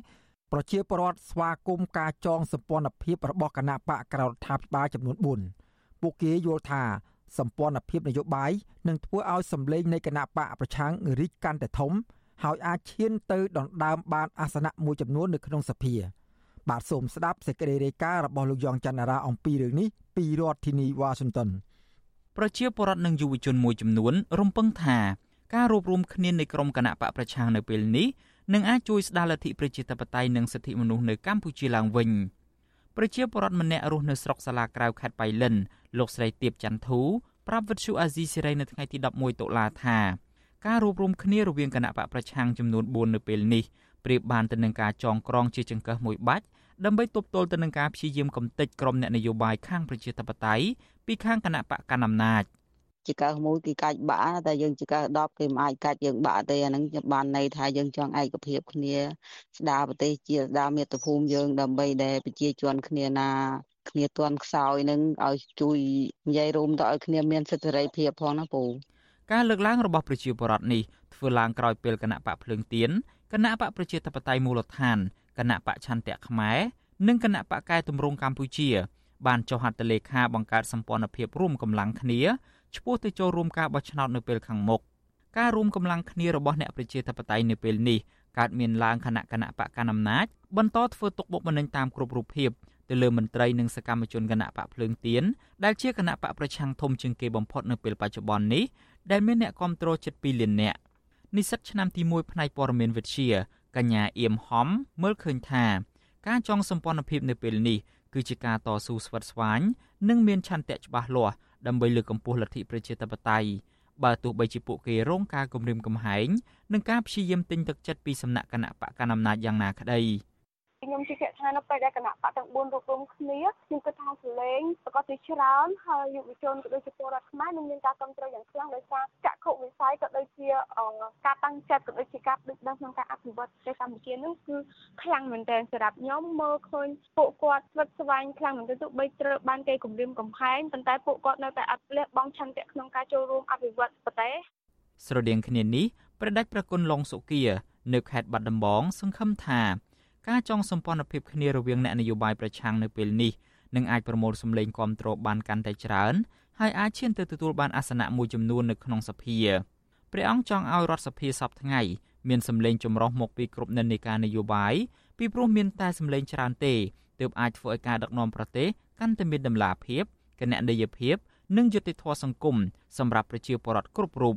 ប្រជាពលរដ្ឋស្វាគមន៍ការចងសម្ព័ន្ធភាពរបស់គណៈបកក្រៅរដ្ឋាភិបាលចំនួន4ពួកគេយល់ថាសម្ព័ន្ធភាពនយោបាយនឹងធ្វើឲ្យសម្លេងនៃគណៈបកប្រឆាំងរីកកាន់តែធំ ហើយអាចឈានទៅដណ្ដើមបានអាសនៈមួយចំនួននៅក្នុងសភាបាទសូមស្ដាប់សេចក្តីរាយការណ៍របស់លោកយ៉ងច័ន្ទរាអំពីរឿងនេះពីរដ្ឋធានីវ៉ាស៊ីនតោន ប្រជាពលរដ្ឋនិងយុវជនមួយចំនួនរំពឹងថាការរួបរวมគ្នានៃក្រមគណៈបកប្រឆាំងនៅពេលនេះនឹងអាចជួយស្ដារលទ្ធិប្រជាធិបតេយ្យនិងសិទ្ធិមនុស្សនៅកម្ពុជាឡើងវិញប្រជាពលរដ្ឋម្នាក់រស់នៅស្រុកសាឡាក្រៅខេត្តបៃលិនលោកស្រីទៀបចន្ទធូប្រាប់វិទ្យុអាស៊ីសេរីនៅថ្ងៃទី11តុលាថាការរួបរวมគ្នារវាងគណៈបកប្រឆាំងចំនួន4នៅពេលនេះប្រៀបបានទៅនឹងការចងក្រងជាចង្កឹះមួយបាច់ ដើម្បីទប់ទល់ទៅនឹងការព្យាយាមកំទេចក្រុមអ្នកនយោបាយខាងប្រជាធិបតេយ្យពីខាងគណៈបកកណ្ដាលអំណាចជាកើមួយគេកាច់បាក់តែយើងជាកើ10គេមិនអាចកាច់យើងបាក់ទេអាហ្នឹងបានន័យថាយើងចង់ឯកភាពគ្នា ស្ដារប្រទេសជាស្ដារមាតុភូមិយើងដើម្បីដែលប្រជាជនគ្នាណាគ្នាតន់ខ្សោយនឹងឲ្យជួយនិយាយរួមទៅឲ្យគ្នាមានសិទ្ធិសេរីភាពផងណាពូការលើកឡើងរបស់ប្រជាពលរដ្ឋនេះធ្វើឡើងក្រោយពេលគណៈបកភ្លើងទៀនគណៈបកប្រជាធិបតេយ្យមូលដ្ឋាន គណៈបកឆន្ទៈខ្មែរនិងគណៈបកកែតម្រង់កម្ពុជា បានចុះហត្ថលេខាបង្កើតសម្ព័ន្ធភាពរួមកម្លាំងគ្នាឆ្ពោះទៅចូលរួមការបោះឆ្នោតនៅពេលខាងមុខការរួមកម្លាំងគ្នារបស់អ្នកប្រជាធិបតេយ្យនៅពេលនេះកើតមានឡើងខណៈគណៈបកកណ្ដាលអំណាចបន្តធ្វើទុកបុកម្នេញតាមគ្រប់រូបភាពទៅលើមន្ត្រីនិងសកម្មជនគណៈបកភ្លើងទៀនដែលជាគណៈបកប្រឆាំងធំជាងគេបំផុតនៅពេលបច្ចុប្បន្ននេះដែលមានអ្នកគ្រប់គ្រងជិត2លាននាក់និស្សិតឆ្នាំទី1ផ្នែកព័ត៌មានវិទ្យា កញ្ញាអៀមហំមើលឃើញថាការចងសម្ព័ន្ធភាពនៅពេលនេះគឺជាការតស៊ូស្វិតស្វាញនិងមានឆន្ទៈច្បាស់លាស់ដើម្បីលើកកម្ពស់លទ្ធិប្រជាធិបតេយ្យបើទោះបីជាពួកគេរងការគំរាមកំហែងនិងការព្យាយាមទិញទឹកចិត្តពីសំណាក់គណៈបកកណ្ដាលអំណាចយ៉ាងណាក្តី។ ខ្ញុំជឿជាក់ថានៅពេលដែលគណៈបកទាំង4រួបរวมគ្នាខ្ញុំគិតថាសលេងប្រកបជាច្រើនហើយយុវជនក៏ដូចជាពលរដ្ឋខ្មែរនឹងមានការគ្រប់គ្រងយ៉ាងខ្លាំងដោយសារចក្ខុវិស័យក៏ដូចជាការតាំងចិត្តក៏ដូចជាការដឹកនាំក្នុងការអភិវឌ្ឍប្រទេសកម្ពុជានឹងគឺខ្លាំងមែនទែនសម្រាប់ខ្ញុំមើលឃើញពួកគាត់ស្វិតស្វាញខ្លាំងមែនទែនទោះបីត្រូវបានគេគំរាមកំហែងប៉ុន្តែពួកគាត់នៅតែអត់លះបង់ឆន្ទៈក្នុងការចូលរួមអភិវឌ្ឍប្រទេសស្រដៀងគ្នានេះប្រដេចប្រគុណឡុងសុគា នៅខេត្តបាត់ដំបងសង្ឃឹមថា ការចងសម្ព័ន្ធភាពគ្នារវាងអ្នកនយោបាយប្រឆាំងនៅពេលនេះនឹងអាចប្រមូលសម្លេងគាំទ្របានកាន់តែច្រើនហើយអាចឈានទៅទទួលបានអាសនៈមួយចំនួននៅក្នុងសភាព្រះអង្គចង់ឲ្យរដ្ឋសភាសពថ្ងៃមានសម្លេងចម្រុះមកពីគ្រប់និន្នាការនយោបាយពីព្រោះមានតែសម្លេងច្រើនទេទើបអាចធ្វើឲ្យការដឹកនាំប្រទេសកាន់តែមានដំណាភាពគណនេយ្យភាពនិងយុត្តិធម៌សង្គមសម្រាប់ប្រជាពលរដ្ឋគ្រប់រូប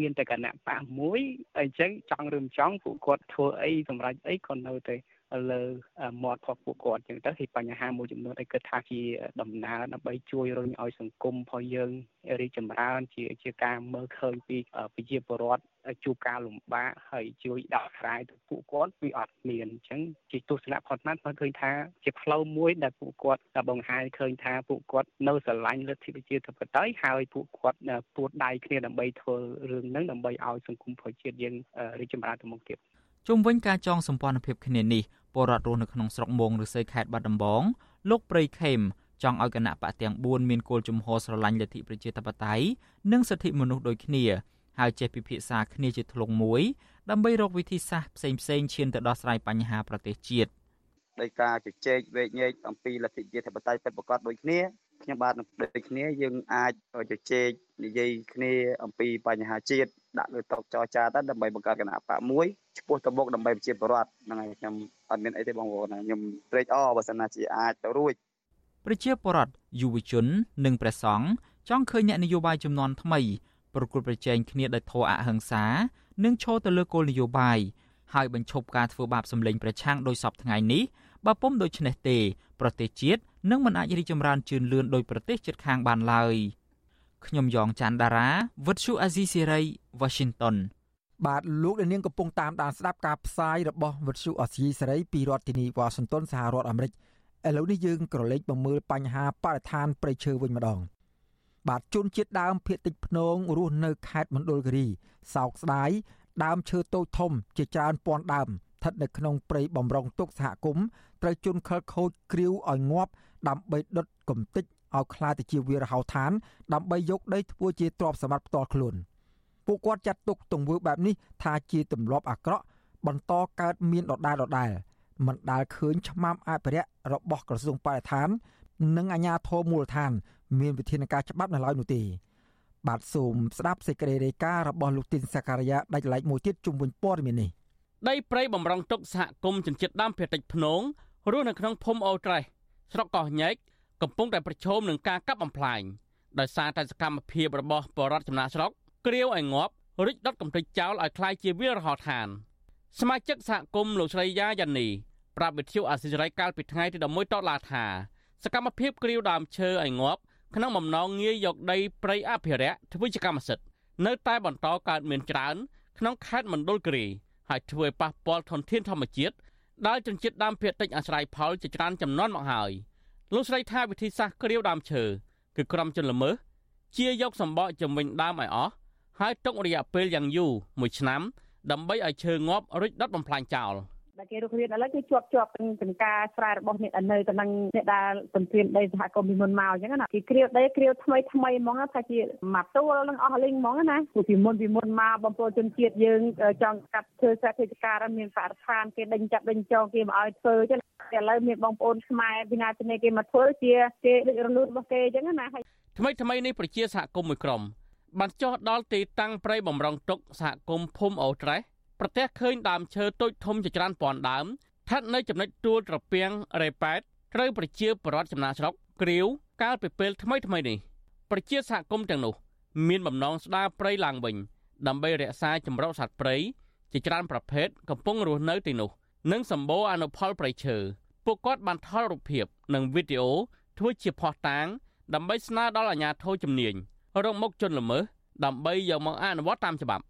មានតែគណៈបកមួយអញ្ចឹងចង់ឬមិនចង់ពួកគាត់ធ្វើអីសម្រាប់អីក៏នៅតែ លើមាត់របស់ពួកគាត់អញ្ចឹងទៅគឺបញ្ហាមួយចំនួនដែលគិតថាជាដំណើរដើម្បីជួយរុញឲ្យសង្គមរបស់យើងរីកចម្រើនជាជាការមើលឃើញពីប្រជាពលរដ្ឋជួបការលំបាកហើយជួយដោះស្រាយទៅពួកគាត់វាអត់មានអញ្ចឹងជាទស្សនៈផុតណាត់គាត់ឃើញថាជាផ្លូវមួយដែលពួកគាត់បង្ហាញឃើញថាពួកគាត់នៅស្រឡាញ់លទ្ធិប្រជាធិបតេយ្យហើយពួកគាត់ពួតដៃគ្នាដើម្បីធ្វើរឿងហ្នឹងដើម្បីឲ្យសង្គមប្រជាជាតិយើងរីកចម្រើនទៅមុខទៀត ជុំវិញការចងសម្ព័ន្ធភាពគ្នានេះពលរដ្ឋរស់នៅក្នុងស្រុកមងឬសីខេត្តបាត់ដំបងលោកព្រៃខេមចង់ឲ្យគណៈបកទាំង4មានគោលជំហរស្រឡាញ់លទ្ធិប្រជាធិបតេយ្យនិងសិទ្ធិមនុស្សដូចគ្នាហើយចេះពិភាក្សាគ្នាជាធ្លុងមួយដើម្បីរកវិធីសាស្ត្រផ្សេងផ្សេងឈានទៅដោះស្រាយបញ្ហាប្រទេសជាតិដោយការជជែកវែកញែកអំពីលទ្ធិប្រជាធិបតេយ្យពិតប្រាកដដូចគ្នា ខ្ញុំបាទនឹងដូចគ្នាយើងអាចជជែកនិយាយគ្នាអំពីបញ្ហាជាតិដាក់លើតុចរចាទៅដើម្បីបង្កើតគណៈបកមួយឈ្មោះទៅមុខដើម្បីប្រជាពលរដ្ឋហ្នឹងហើយខ្ញុំអត់មានអីទេបងប្អូនខ្ញុំត្រេកអរបើសិនណាជាអាចទៅរួចប្រជាពលរដ្ឋយុវជន និងព្រះសង្ឃចង់ឃើញអ្នកនយោបាយចំនួនថ្មី ប្រគល់ប្រជែងគ្នាដោយធម៌អហិង្សា និងឈរទៅលើគោលនយោបាយហើយបញ្ឈប់ការធ្វើបាបសម្លេងប្រឆាំងដោយសពថ្ងៃនេះ បើពុំដូច្នេះទេប្រទេសជាតិនឹងមិនអាចរីកចម្រើនជឿនលឿនដោយប្រទេសជិតខាងបានឡើយខ្ញុំយ៉ងច័ន្ទដារាវិទ្យុអាស៊ីសេរី Washington បាទលោកអ្នកនាងកំពុងតាមដានស្ដាប់ការផ្សាយរបស់វិទ្យុអាស៊ីសេរីពីរដ្ឋធានីវ៉ាស៊ីនតោនសហរដ្ឋអាមេរិកឥឡូវនេះយើងក៏លេចមកមើលបញ្ហាបរិស្ថានព្រៃឈើវិញម្ដងបាទជនជាតិដើមភៀតតិចភ្នងរស់នៅខេត្តមណ្ឌលគិរីសោកស្ដាយដើមឈើតូចធំជាច្រើនពាន់ដើមស្ថិតនៅក្នុងព្រៃបំរុងទុកសហគមន៍ត្រូវជន់ខលខូចគ្រាវឲ្យងាប់ដើម្បីដុតកំទេចឲ្យខ្លាទៅជាវារហោឋាន ដើម្បីយកដីធ្វើជាទ្រព្យសម្បត្តិផ្ទាល់ខ្លួនពួកគាត់ចាត់ទុកទង្វើបែបនេះថាជាទម្លាប់អាក្រក់បន្តកើតមានដដែលដដែលមិនដាល់ឃើញឆ្មាំអភិរក្សរបស់ក្រសួងបរិស្ថាន និងអាជ្ញាធរមូលដ្ឋាន មានវិធានការច្បាប់នៅឡើយនោះទេបាទសូមស្ដាប់សេចក្តីរាយការណ៍របស់លោកទីនសាការីយ៉ាដាច់ឡែកមួយទៀតជុំវិញព័ត៌មាននេះ។ ដីព្រៃបំរុងទុកសហគមន៍ជនជាតិដើមភាគតិចភ្នងរស់នៅក្នុងភូមិអូត្រេសស្រុកកោះញែកកំពុងតែប្រឈមនឹងការកាប់បំផ្លាញដោយសារតែសកម្មភាពរបស់បរតចំណាក់ស្រុកគ្រាវឲ្យងាប់រិចដុតកំទេចចោលឲ្យคล้ายជាវាលរហោឋានសមាជិកសហគមន៍លោកស្រីយ៉ាយ៉ានីប្រាប់វិទ្យុអាស៊ីសេរីកាលពីថ្ងៃទី11តុលាថាសកម្មភាពគ្រាវដើមឈើឲ្យងាប់ក្នុងបំណងងាយយកដីព្រៃអភិរក្សធ្វើជាកម្មសិទ្ធិនៅតែបន្តកើតមានច្រើនក្នុងខេត្តមណ្ឌលគិរី ហើយធ្វើឲ្យប៉ះពាល់ធនធានធម្មជាតិដែលជនជាតិដើមភាគតិចអាស្រ័យផលជាច្រើនចំនួនមកហើយលោកស្រីថាវិធីសាស្ត្រគ្រាវដើមឈើគឺក្រុមជនល្មើសជាយកសម្បកជំវិញដើមឲ្យអស់ហើយទុករយៈពេលយ៉ាងយូរ1ឆ្នាំដើម្បីឲ្យឈើងាប់រួចដុតបំផ្លាញចោល។ ដែលគេរុករៀនឥឡូវគឺជាប់ជាប់នឹងការស្រែរបស់អ្នកនៅទៅនឹងអ្នកដែលសន្តិដីសហគមន៍ពីមុនមកអញ្ចឹងណាគេគ្រាវដីគ្រាវថ្មីថ្មីហ្មងថាជាមកទួលនឹងអស់លេងហ្មងណាព្រោះពីមុនពីមុនមកបំពើជនជាតិយើងចង់កាត់ធ្វើសេដ្ឋកិច្ចការមានបរិស្ថានគេដេញចាប់ដេញចោលគេមកឲ្យធ្វើអញ្ចឹងតែឥឡូវមានបងប្អូនខ្មែរពីណាទៅនេះគេមកធ្វើជាគេដូចរលូនរបស់គេអញ្ចឹងណាថ្មីថ្មីនេះប្រជាសហគមន៍មួយក្រុមបានចោះដល់ទីតាំងព្រៃបំរុងទុកសហគមន៍ភូមិអូត្រេស ប្រទះឃើញដើមឈើតូចធំជាច្រើនពាន់ដើមស្ថិតនៅចំណុចទួលត្រពាំងរ៉េប៉ែតត្រូវប្រជាពលរដ្ឋចំណាស្រុកគ្រាវកាលពីពេលថ្មីថ្មីនេះប្រជាសហគមន៍ទាំងនោះ មានបំណងស្ដារព្រៃឡើងវិញ ដើម្បីរក្សាចម្រុះសត្វព្រៃជាច្រើនប្រភេទកំពុងរស់នៅទីនោះ និងសម្បូរអនុផលព្រៃឈើពួកគាត់បានថតរូបភាពនិងវីដេអូធ្វើជាភស្តុតាង ដើម្បីស្នើដល់អាជ្ញាធរជំនាញរកមុខជនល្មើសដើម្បីយកមកអនុវត្តតាមច្បាប់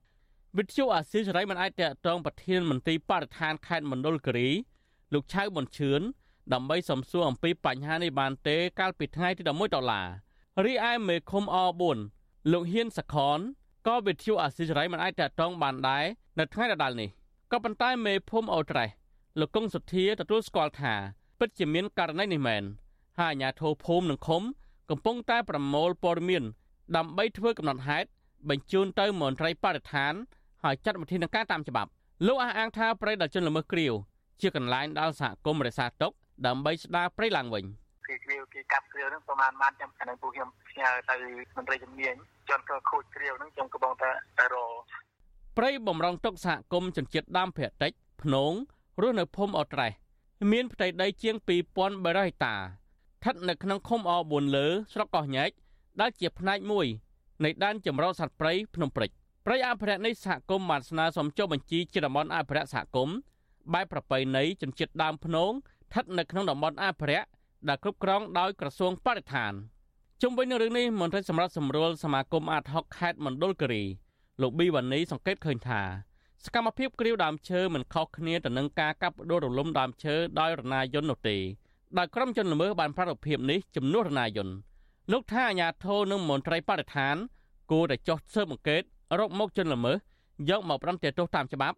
វិទ្យុអាស៊ីសេរីមិនអាចតតងប្រធានមន្ត្រីបរិស្ថានខេត្តមណ្ឌលគិរីលោកឆៅប៊ុនឈឿនដើម្បីសំសួរអំពីបញ្ហានេះបានទេ កាលពីថ្ងៃទី11ដុល្លាររីឯមេឃុំអ4លោកហ៊ានសខនក៏វិទ្យុអាស៊ីសេរីមិនអាចតតងបានដែរនៅថ្ងៃដដែលនេះក៏ប៉ុន្តែមេភូមិអូត្រេសលោកកុងសុធាទទួលស្គាល់ថាពិតជាមានករណីនេះមែនហើយអាជ្ញាធរភូមិនិងឃុំកំពុងតែប្រមូលព័ត៌មានដើម្បីធ្វើកំណត់ហេតុបញ្ជូនទៅមន្ត្រីបរិស្ថាន ហើយចាត់វិធានការតាមច្បាប់លោកអះអាងថាប្រៃដល់ជនល្មើសគ្រាវជាកន្លែងដល់សហគមន៍រក្សាទុកដើម្បីស្ដារប្រៃឡើងវិញគឺគ្រាវគេកាប់គ្រាវហ្នឹងប្រហែលម៉ានខ្ញុំអានឹងពួកខ្ញុំផ្ញើទៅមន្ត្រីជំនាញជន់ក៏ខូចគ្រាវហ្នឹងខ្ញុំក៏បងតែតែរប្រៃបំរុងទុកសហគមន៍ជនជាតិដើមភាគតិចភ្នងរស់នៅភូមិអត្រេសមានផ្ទៃដីជាង2300ហិកតាស្ថិតនៅក្នុងឃុំអ4លើស្រុកកោះញែកដែលជាផ្នែកមួយនៃដែនចម្រុះសត្វព្រៃភ្នំព្រិច ព្រៃអភិរក្សនេះសហគមន៍បានស្នើសុំចុះបញ្ជីជាតំបន់អភិរក្សសហគមន៍បែបប្រពៃណីជនជាតិដើមភ្នងស្ថិតនៅក្នុងតំបន់អភិរក្សដែលគ្រប់គ្រងដោយក្រសួងបរិស្ថានជុំវិញនឹងរឿងនេះមន្ត្រីសម្រាប់សម្រួលសមាគមអាតហុកខេត្តមណ្ឌលគិរីលោកប៊ីវ៉ានីសង្កេតឃើញថាសកម្មភាពគ្រាវដើមឈើមិនខុសគ្នាទៅនឹងការកាប់ដួលរលំដើមឈើដោយរណាយន្តនោះទេដោយក្រុមជនល្មើសបានប្រារព្ធភាពនេះជំនួសរណាយន្តលោកថាអាញាធរនិងមន្ត្រីបរិស្ថានគួរតែចោះស៊ើបអង្កេត រកមកជនល្មើសយកមកប្រំទោសតាមច្បាប់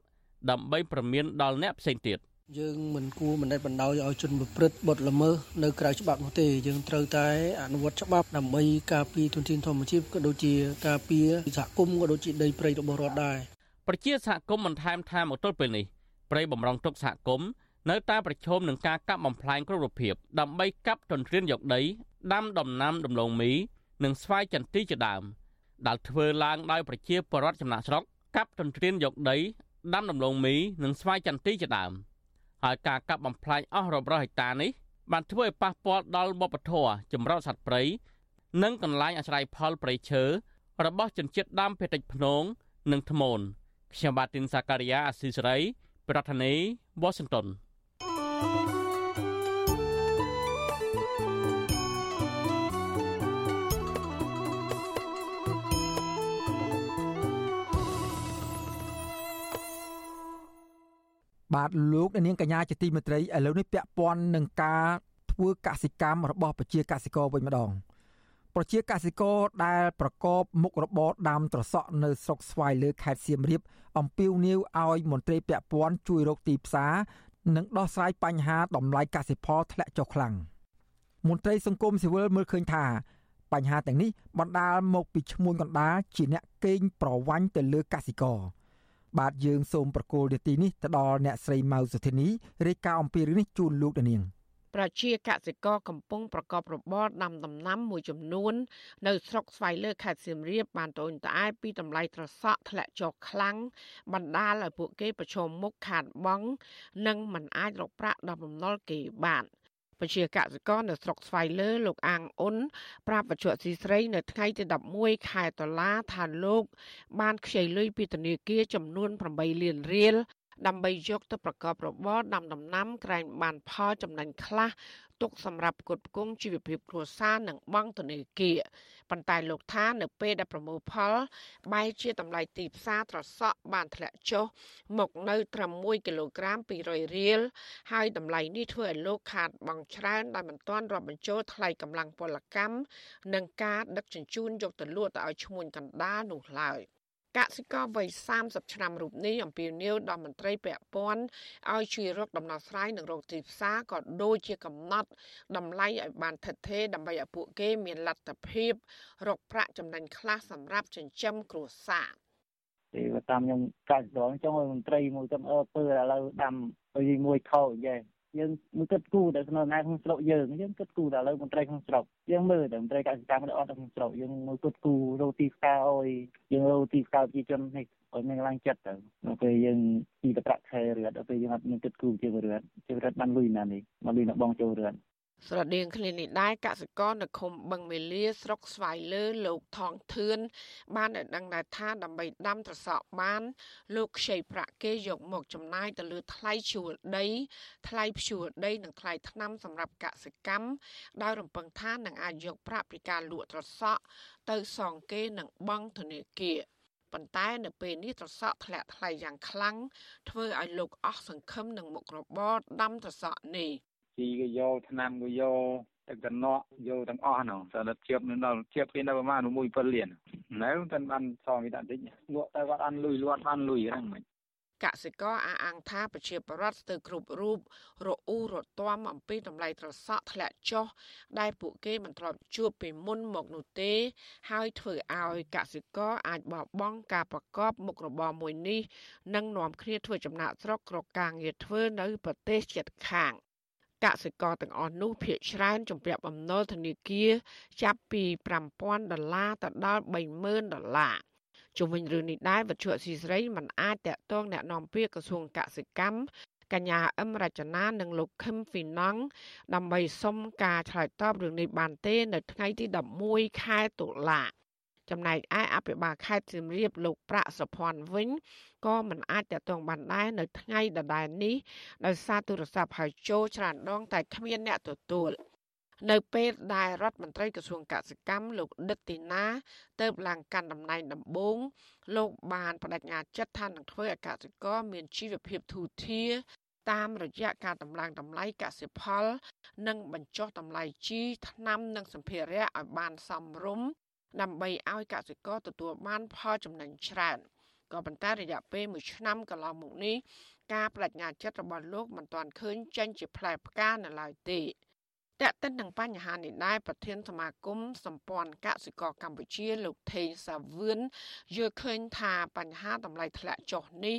ដើម្បីប្រមានដល់អ្នកផ្សេងទៀតយើងមិនគួរមិនបណ្ដោយឲ្យជនប្រព្រឹត្តបទល្មើសនៅក្រៅច្បាប់នោះទេយើងត្រូវតែអនុវត្តច្បាប់ដើម្បីការពារទុនធានធម្មជាតិក៏ដូចជាការពារសហគមន៍ក៏ដូចជាដីព្រៃរបស់រដ្ឋដែរប្រជាសហគមន៍បន្ថែមថាមកទល់ពេលនេះព្រៃបំរុងទុកសហគមន៍នៅតែប្រឈមនឹងការកាប់បំផ្លាញគ្រប់រូបភាពដើម្បីកាប់ទន្ទ្រានយកដីដាំដំណាំដំឡូងមី និងស្វាយចន្ទីជាដើម ដែលធ្វើឡើងដោយប្រជាពលរដ្ឋចំណាក់ស្រុកកាប់ទន្ទ្រានយកដីដាំដំឡូងមីនិងស្វាយចន្ទីជាដើមហើយការកាប់បំផ្លាញអស់រាប់រយហិកតានេះបានធ្វើឲ្យប៉ះពាល់ដល់វប្បធម៌ចម្រុះសត្វព្រៃនិងកន្លែងអាស្រ័យផលព្រៃឈើរបស់ជនជាតិដើមភាគតិចភ្នង និងថ្មូនខ្ញុំបាទទីនសាការីយ៉ាអស៊ីសេរីប្រធានាធិបតី Washington បាទលោកនាងកញ្ញាជាទីមេត្រីឥឡូវនេះពាក់ព័ន្ធនឹងការធ្វើកសិកម្មរបស់ប្រជាកសិករវិញម្ដងប្រជាកសិករដែលប្រកបមុខរបរដាំត្រសក់នៅស្រុកស្វាយលើខេត្តសៀមរាបអំពាវនាវឲ្យមន្ត្រីពាក់ព័ន្ធជួយរកទីផ្សារនិងដោះស្រាយបញ្ហាតម្លៃកសិផលធ្លាក់ចុះខ្លាំងមន្ត្រីសង្គមស៊ីវិលមើលឃើញថាបញ្ហាទាំងនេះបណ្ដាលមកពីឈ្មួញកណ្ដាលជាអ្នកកេងប្រវ័ញ្ចទៅលើកសិករ បាទយើងសូមប្រកូលនាទីនេះទៅដល់អ្នកស្រីម៉ៅសុធានីរាយការណ៍អំពីរឿងនេះជូនលោកនាងប្រជាកសិករកំពុងប្រកបរបរដាំដំណាំមួយចំនួន នៅស្រុកស្វាយលើខេត្តសៀមរាបបានត្អូញត្អែពីតម្លៃត្រសក់ធ្លាក់ចុះខ្លាំងបណ្ដាលឲ្យពួកគេប្រឈមមុខខាតបង់និងមិនអាចរកប្រាក់ដល់បំណុលគេបាន។ ពជាកសិករនៅស្រុកស្វាយលើលោកអាងអ៊ុនប្រាប់បច្ចុប្បន្នស៊ីស្រីនៅថ្ងៃទី11ខែតុលាថាលោកបានខ្ចីលុយពីធនាគារចំនួន8លានរៀលដើម្បីយកទៅប្រកបរបរដាំដំណាំក្រែងបានផលចំណេញខ្លះ ទុកសម្រាប់ផ្គត់ផ្គង់ជីវភាពគ្រួសារនិងបង់ធនាគារប៉ុន្តែលោកថានៅពេលដែលប្រមូលផល បែរជាតម្លៃទីផ្សារត្រសក់បានធ្លាក់ចុះមកនៅត្រឹម1គីឡូក្រាម200រៀលហើយតម្លៃនេះធ្វើឲ្យលោកខាតបង់ច្រើនដោយមិនទាន់រាប់បញ្ចូលថ្លៃកម្លាំងពលកម្មនិងការដឹកជញ្ជូនយកទៅលក់ទៅឲ្យឈ្មួញកណ្ដាលនោះឡើយ។ កសិករវ័យ30ឆ្នាំរូបនេះអំពាវនាវដល់មន្ត្រីពាក់ព័ន្ធឲ្យជួយរកដំណោះស្រាយនឹងរោគទីផ្សារក៏ដូចជាកំណត់តម្លៃឲ្យបានថិតថេរដើម្បីឲ្យពួកគេមានលទ្ធភាពរកប្រាក់ចំណេញខ្លះសម្រាប់ចិញ្ចឹមគ្រួសារទីតាមខ្ញុំកាច់ដងចង់ឲ្យមន្ត្រីមួយទៅអើពើឥឡូវដាំឲ្យមួយខោយេ យើងមើលគិតគូរតែក្នុងណាក្នុងស្រុកយើងយើងគិតគូរតែឥឡូវមន្ត្រីក្នុងស្រុកយើងមើលតែមន្ត្រីកសិកម្មនៅអត់ក្នុងស្រុកយើងមើលគិតគូររោទីផ្សារអយយើងរោទីផ្សារប្រជាជននេះឲ្យមានឡើងចិត្តទៅនៅពេលយើងពីតប្រាក់ខែរត់ដល់ពេលយើងអត់មានគិតគូរជាវិរដ្ឋជាវិរដ្ឋបានលុយណានេះមកលុយនៅបងចូលរដ្ឋ ស្រដៀងគ្នានេះដែរកសិករនៅឃុំបឹងមេលាស្រុកស្វាយលើលោកថងធឿនបានឲ្យដឹងដែរថាដើម្បីដាំត្រសក់បាន លោកខ្ចីប្រាក់គេយកមកចំណាយទៅលើថ្លៃជួលដី ថ្លៃភ្ជួរដីនិងថ្លៃថ្នាំសម្រាប់កសិកម្មដោយរំពឹងថានឹងអាចយកប្រាក់ពីការលក់ត្រសក់ទៅសងគេនឹងបង់ធនាគារប៉ុន្តែនៅពេលនេះត្រសក់ធ្លាក់ថ្លៃយ៉ាងខ្លាំងធ្វើឲ្យលោកអស់សង្ឃឹមនឹងមុខរបរដាំត្រសក់នេះ ជីក៏យកថ្នាំក៏យកតែកណក់យកទាំងអស់ហ្នឹងតែជៀបនៅដល់ជៀបគេនៅប្រហែល1.7លាននៅតែបានសងគេដាក់តិចលក់តែគាត់អត់លុយលក់បានលុយហ្នឹងមិនកសិករអះអាងថាប្រជាពលរដ្ឋស្ទើរគ្រប់រូបរអ៊ូរទាំអំពីតម្លៃត្រសក់ធ្លាក់ចុះដែលពួកគេមិនធ្លាប់ជួបពីមុនមកនោះទេ ហើយធ្វើឲ្យកសិករអាចបោះបង់ការប្រកបមុខរបរមួយនេះនិងនាំគ្នាធ្វើចំណាក់ស្រុករកការងារធ្វើនៅប្រទេសជិតខាង កសិករទាំងអស់នោះភាគច្រើនជំពាក់បំណុលធនាគារចាប់ពី5000ដុល្លារទៅដល់30000ដុល្លារជុំវិញរឿងនេះដែរវិទ្យុអស៊ីសេរីមិនអាចតាក់ទងแนะនាំពាក្យក្រសួងកសិកម្មកញ្ញាអឹមរចនានិងលោកខឹមហ្វីណង់ដើម្បីសុំការឆ្លើយតបរឿងនេះបានទេ នៅថ្ងៃទី11ខែតុលា ចំណែកឯអភិបាលខេត្តសៀមរាបលោកប្រាក់សុភ័ណ្ឌវិញក៏មិនអាចតតងបានដែរនៅថ្ងៃដដែលនេះដោយសារទូរស័ព្ទហៅចូលច្រើនដងតែគ្មានអ្នកទទួលនៅពេលដែលរដ្ឋមន្ត្រីក្រសួងកសិកម្មលោកដិតទីណាទៅឡើងកាន់តំណែងដំបូងលោកបានបដិញ្ញាចិត្តថានឹងធ្វើឲ្យកសិករមានជីវភាពធូរធារតាមរយៈការតម្លើងតម្លៃកសិផល និងបញ្ចុះតម្លៃជីថ្នាំនិងសម្ភារៈឲ្យបានសមរម្យ ដើម្បីឲ្យកសិករទទួលបានផលចំណេញច្រើនក៏ប៉ុន្តែរយៈពេល1ឆ្នាំកន្លងមកនេះការបដិញ្ញាចិត្តរបស់លោកមិនទាន់ឃើញចេញជាផ្លែផ្កានៅឡើយទេ តើតិននឹងបញ្ហានេះដែរប្រធានសមាគមសម្ព័ន្ធកសិករកម្ពុជាលោកថេងសាវឿនយល់ឃើញថាបញ្ហាតម្លៃធ្លាក់ចុះនេះ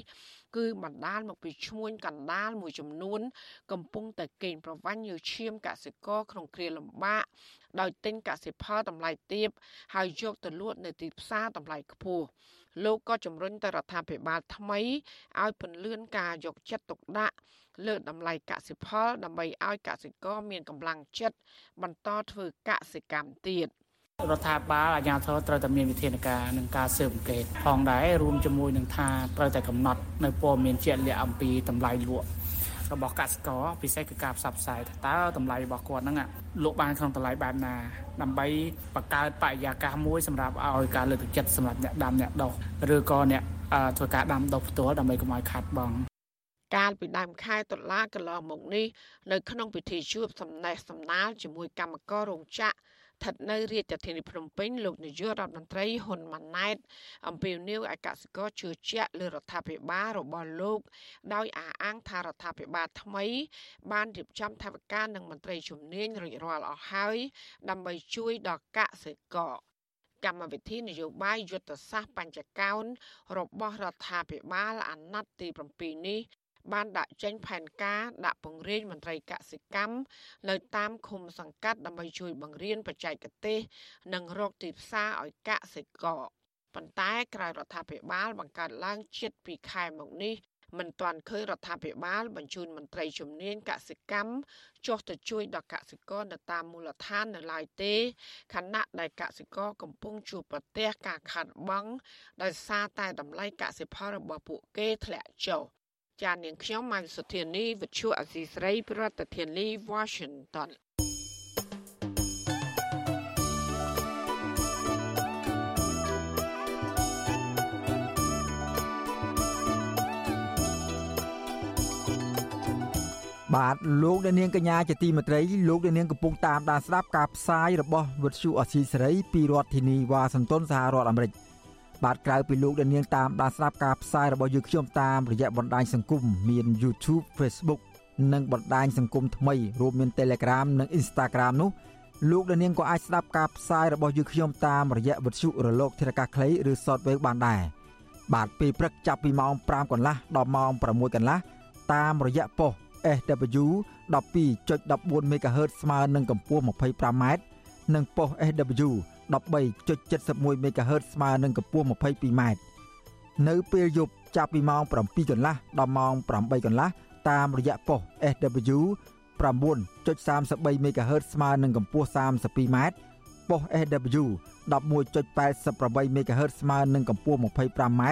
គឺបណ្ដាលមកពីឈ្មួញកណ្ដាលមួយចំនួន កំពុងតែកេងប្រវ័ញ្ចយឺឈាមកសិករក្នុងគ្រាលំបាកដោយទិញកសិផលតម្លៃទាបហើយយកទៅលក់នៅទីផ្សារតម្លៃខ្ពស់ លោកក៏ជំរុញទៅរដ្ឋាភិបាលថ្មីឲ្យពន្លឿនការយកចិត្តទុកដាក់លើតម្លៃកសិផល ដើម្បីឲ្យកសិករមានកម្លាំងចិត្តបន្តធ្វើកសិកម្មទៀតរដ្ឋាភិបាលអាជ្ញាធរត្រូវតែមានវិធានការនឹងការស៊ើបអង្កេតផងដែររួមជាមួយនឹងថាត្រូវតែកំណត់នៅព័ត៌មានជាក់លាក់អំពីតម្លៃលក់ របស់កសិករពិសេសគឺការផ្សព្វផ្សាយតើតម្លៃរបស់គាត់ហ្នឹងលក់បានក្នុងតម្លៃបែបណាដើម្បីបង្កើតបរិយាកាសមួយសម្រាប់ឲ្យការលើកទឹកចិត្តសម្រាប់អ្នកដាំអ្នកដុះឬក៏អ្នកធ្វើការដាំដុះផ្ទាល់ដើម្បីកុំឲ្យខាត់បងកាលពីដើមខែតុលាកន្លងមកនេះនៅក្នុងពិធីជួបសំណេះសំណាលជាមួយកម្មកររោងចក្រ ស្ថិតនៅរាជធានីភ្នំពេញលោកនាយករដ្ឋមន្ត្រីហ៊ុនម៉ាណែតអំពាវនាវឲ្យកសិករជឿជាក់លើរដ្ឋាភិបាលរបស់លោក ដោយអះអាងថារដ្ឋាភិបាលថ្មី បានរៀបចំថវិកានិងមន្ត្រីជំនាញរួចរាល់អស់ហើយ ដើម្បីជួយដល់កសិករកម្មវិធីនយោបាយយុទ្ធសាស្ត្របញ្ចកោណរបស់រដ្ឋាភិបាលអាណត្តិទី7នេះ បានដាក់ចេញផែនការដាក់ពង្រាយមន្ត្រីកសិកម្មនៅតាមឃុំសង្កាត់ដើម្បីជួយបង្រៀនបច្ចេកទេស និងរកទីផ្សារឲ្យកសិករប៉ុន្តែក្រៅរដ្ឋាភិបាលបង្កើតឡើងជិត2ខែមកនេះមិនទាន់ឃើញរដ្ឋាភិបាលបញ្ជូនមន្ត្រីជំនាញកសិកម្មចុះទៅជួយដល់កសិករនៅតាមមូលដ្ឋាននៅឡើយទេខណៈដែលកសិករកំពុងជួបប្រទះការខាត់បងដោយសារតែតម្លៃកសិផលរបស់ពួកគេធ្លាក់ចុះ ចានាងខ្ញុំម៉ៃសុធានីវិទ្យុអសីស្រីប្រធានាធិបតី Washington បាទលោកអ្នកនាងកញ្ញាជាទីមេត្រីលោកអ្នកនាងកំពុងតាមដានស្ដាប់ការផ្សាយរបស់វិទ្យុអសីសេរីពីរដ្ឋធានីវ៉ាស៊ីនតោនសហរដ្ឋអាមេរិក។ បាទក្រៅពីលោកអ្នកនាងតាមដានស្ដាប់ការផ្សាយរបស់យើងខ្ញុំតាមរយៈបណ្ដាញសង្គមមាន YouTube Facebook និងបណ្ដាញសង្គមថ្មីរួមមាន Telegram និង Instagram នោះលោកអ្នកនាងក៏អាចស្ដាប់ការផ្សាយរបស់យើងខ្ញុំតាមរយៈវិទ្យុរលកធារកាសខ្លីឬ Shortwave បានដែរបាទពេលព្រឹកចាប់ពីម៉ោង5កន្លះដល់ម៉ោង6កន្លះតាមរយៈប៉ុស SW 12.14 MHz ស្មើនឹងកម្ពស់ 25m និងប៉ុស SW 13.71 MHz ស្មើនឹងកម្ពស់ 22m នៅពេលយប់ចាប់ពីម៉ោង7កន្លះដល់ម៉ោង8កន្លះតាមរយៈប៉ុស SW 9.33 MHz ស្មើនឹងកម្ពស់ 32m ប៉ុស SW 11.88 MHz ស្មើនឹងកម្ពស់ 25m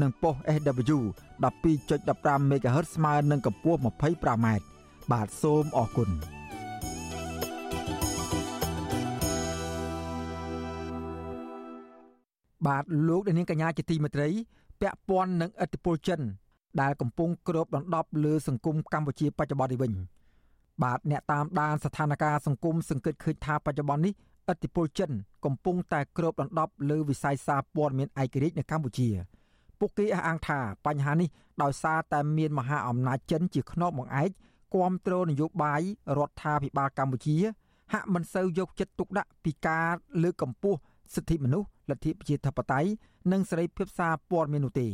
និងប៉ុស SW 12.15 MHz ស្មើនឹងកម្ពស់ 25m បាទសូមអរគុណ បាទលោកនាងកញ្ញាជាទីមេត្រីពាក់ព័ន្ធនឹងឥទ្ធិពលចិន ដែលកំពុងគ្របដណ្ដប់លើសង្គមកម្ពុជាបច្ចុប្បន្ននេះវិញបាទអ្នកតាមដានស្ថានភាពសង្គមសង្កេតឃើញថាបច្ចុប្បន្ននេះឥទ្ធិពលចិន កំពុងតែគ្របដណ្ដប់លើវិស័យសារព័ត៌មានឯករាជ្យនៅកម្ពុជាពួកគេអះអាងថាបញ្ហានេះដោយសារតែមានមហាអំណាចចិនជាខ្នងបង្អែកគ្រប់គ្រងនយោបាយរដ្ឋាភិបាលកម្ពុជា ហាក់មិនសូវយកចិត្តទុកដាក់ពីការលើកកម្ពស់ សិទ្ធិមនុស្សលទ្ធិប្រជាធិបតេយ្យនិងសេរីភាពសារព័ត៌មាននោះទេ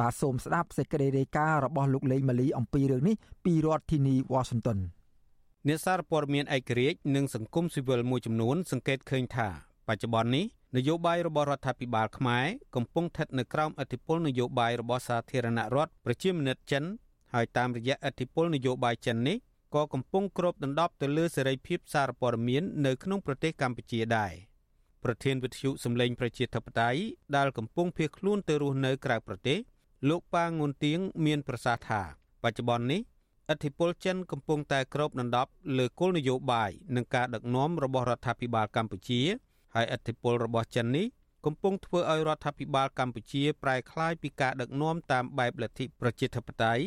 បាទសូមស្ដាប់សេចក្តីរាយការណ៍របស់លោកលេងម៉ាលីអំពីរឿងនេះពីរដ្ឋធានី Washington អ្នកសារព័ត៌មានឯករាជ្យនិងសង្គមស៊ីវិលមួយចំនួន សង្កេតឃើញថាបច្ចុប្បន្ននេះនយោបាយរបស់រដ្ឋាភិបាលខ្មែរកំពុងស្ថិតនៅក្រោមឥទ្ធិពលនយោបាយរបស់សាធារណរដ្ឋប្រជាមានិតចិនហើយតាមរយៈឥទ្ធិពលនយោបាយចិននេះក៏កំពុងគ្របដណ្ដប់ទៅលើសេរីភាពសារព័ត៌មាននៅក្នុងប្រទេសកម្ពុជាដែរ ប្រធានវិទ្យុសម្លេងប្រជាធិបតេយ្យដែលកំពុងភៀសខ្លួនទៅរស់នៅក្រៅប្រទេសលោកប៉ាងុនទៀងមានប្រសាសន៍ថា បច្ចុប្បន្ននេះឥទ្ធិពលចិនកំពុងតែគ្របដណ្ដប់លើគោលនយោបាយនិងការដឹកនាំរបស់រដ្ឋាភិបាលកម្ពុជាហើយឥទ្ធិពលរបស់ចិននេះកំពុងធ្វើឲ្យរដ្ឋាភិបាលកម្ពុជាប្រែក្លាយពីការដឹកនាំតាមបែបលទ្ធិប្រជាធិបតេយ្យ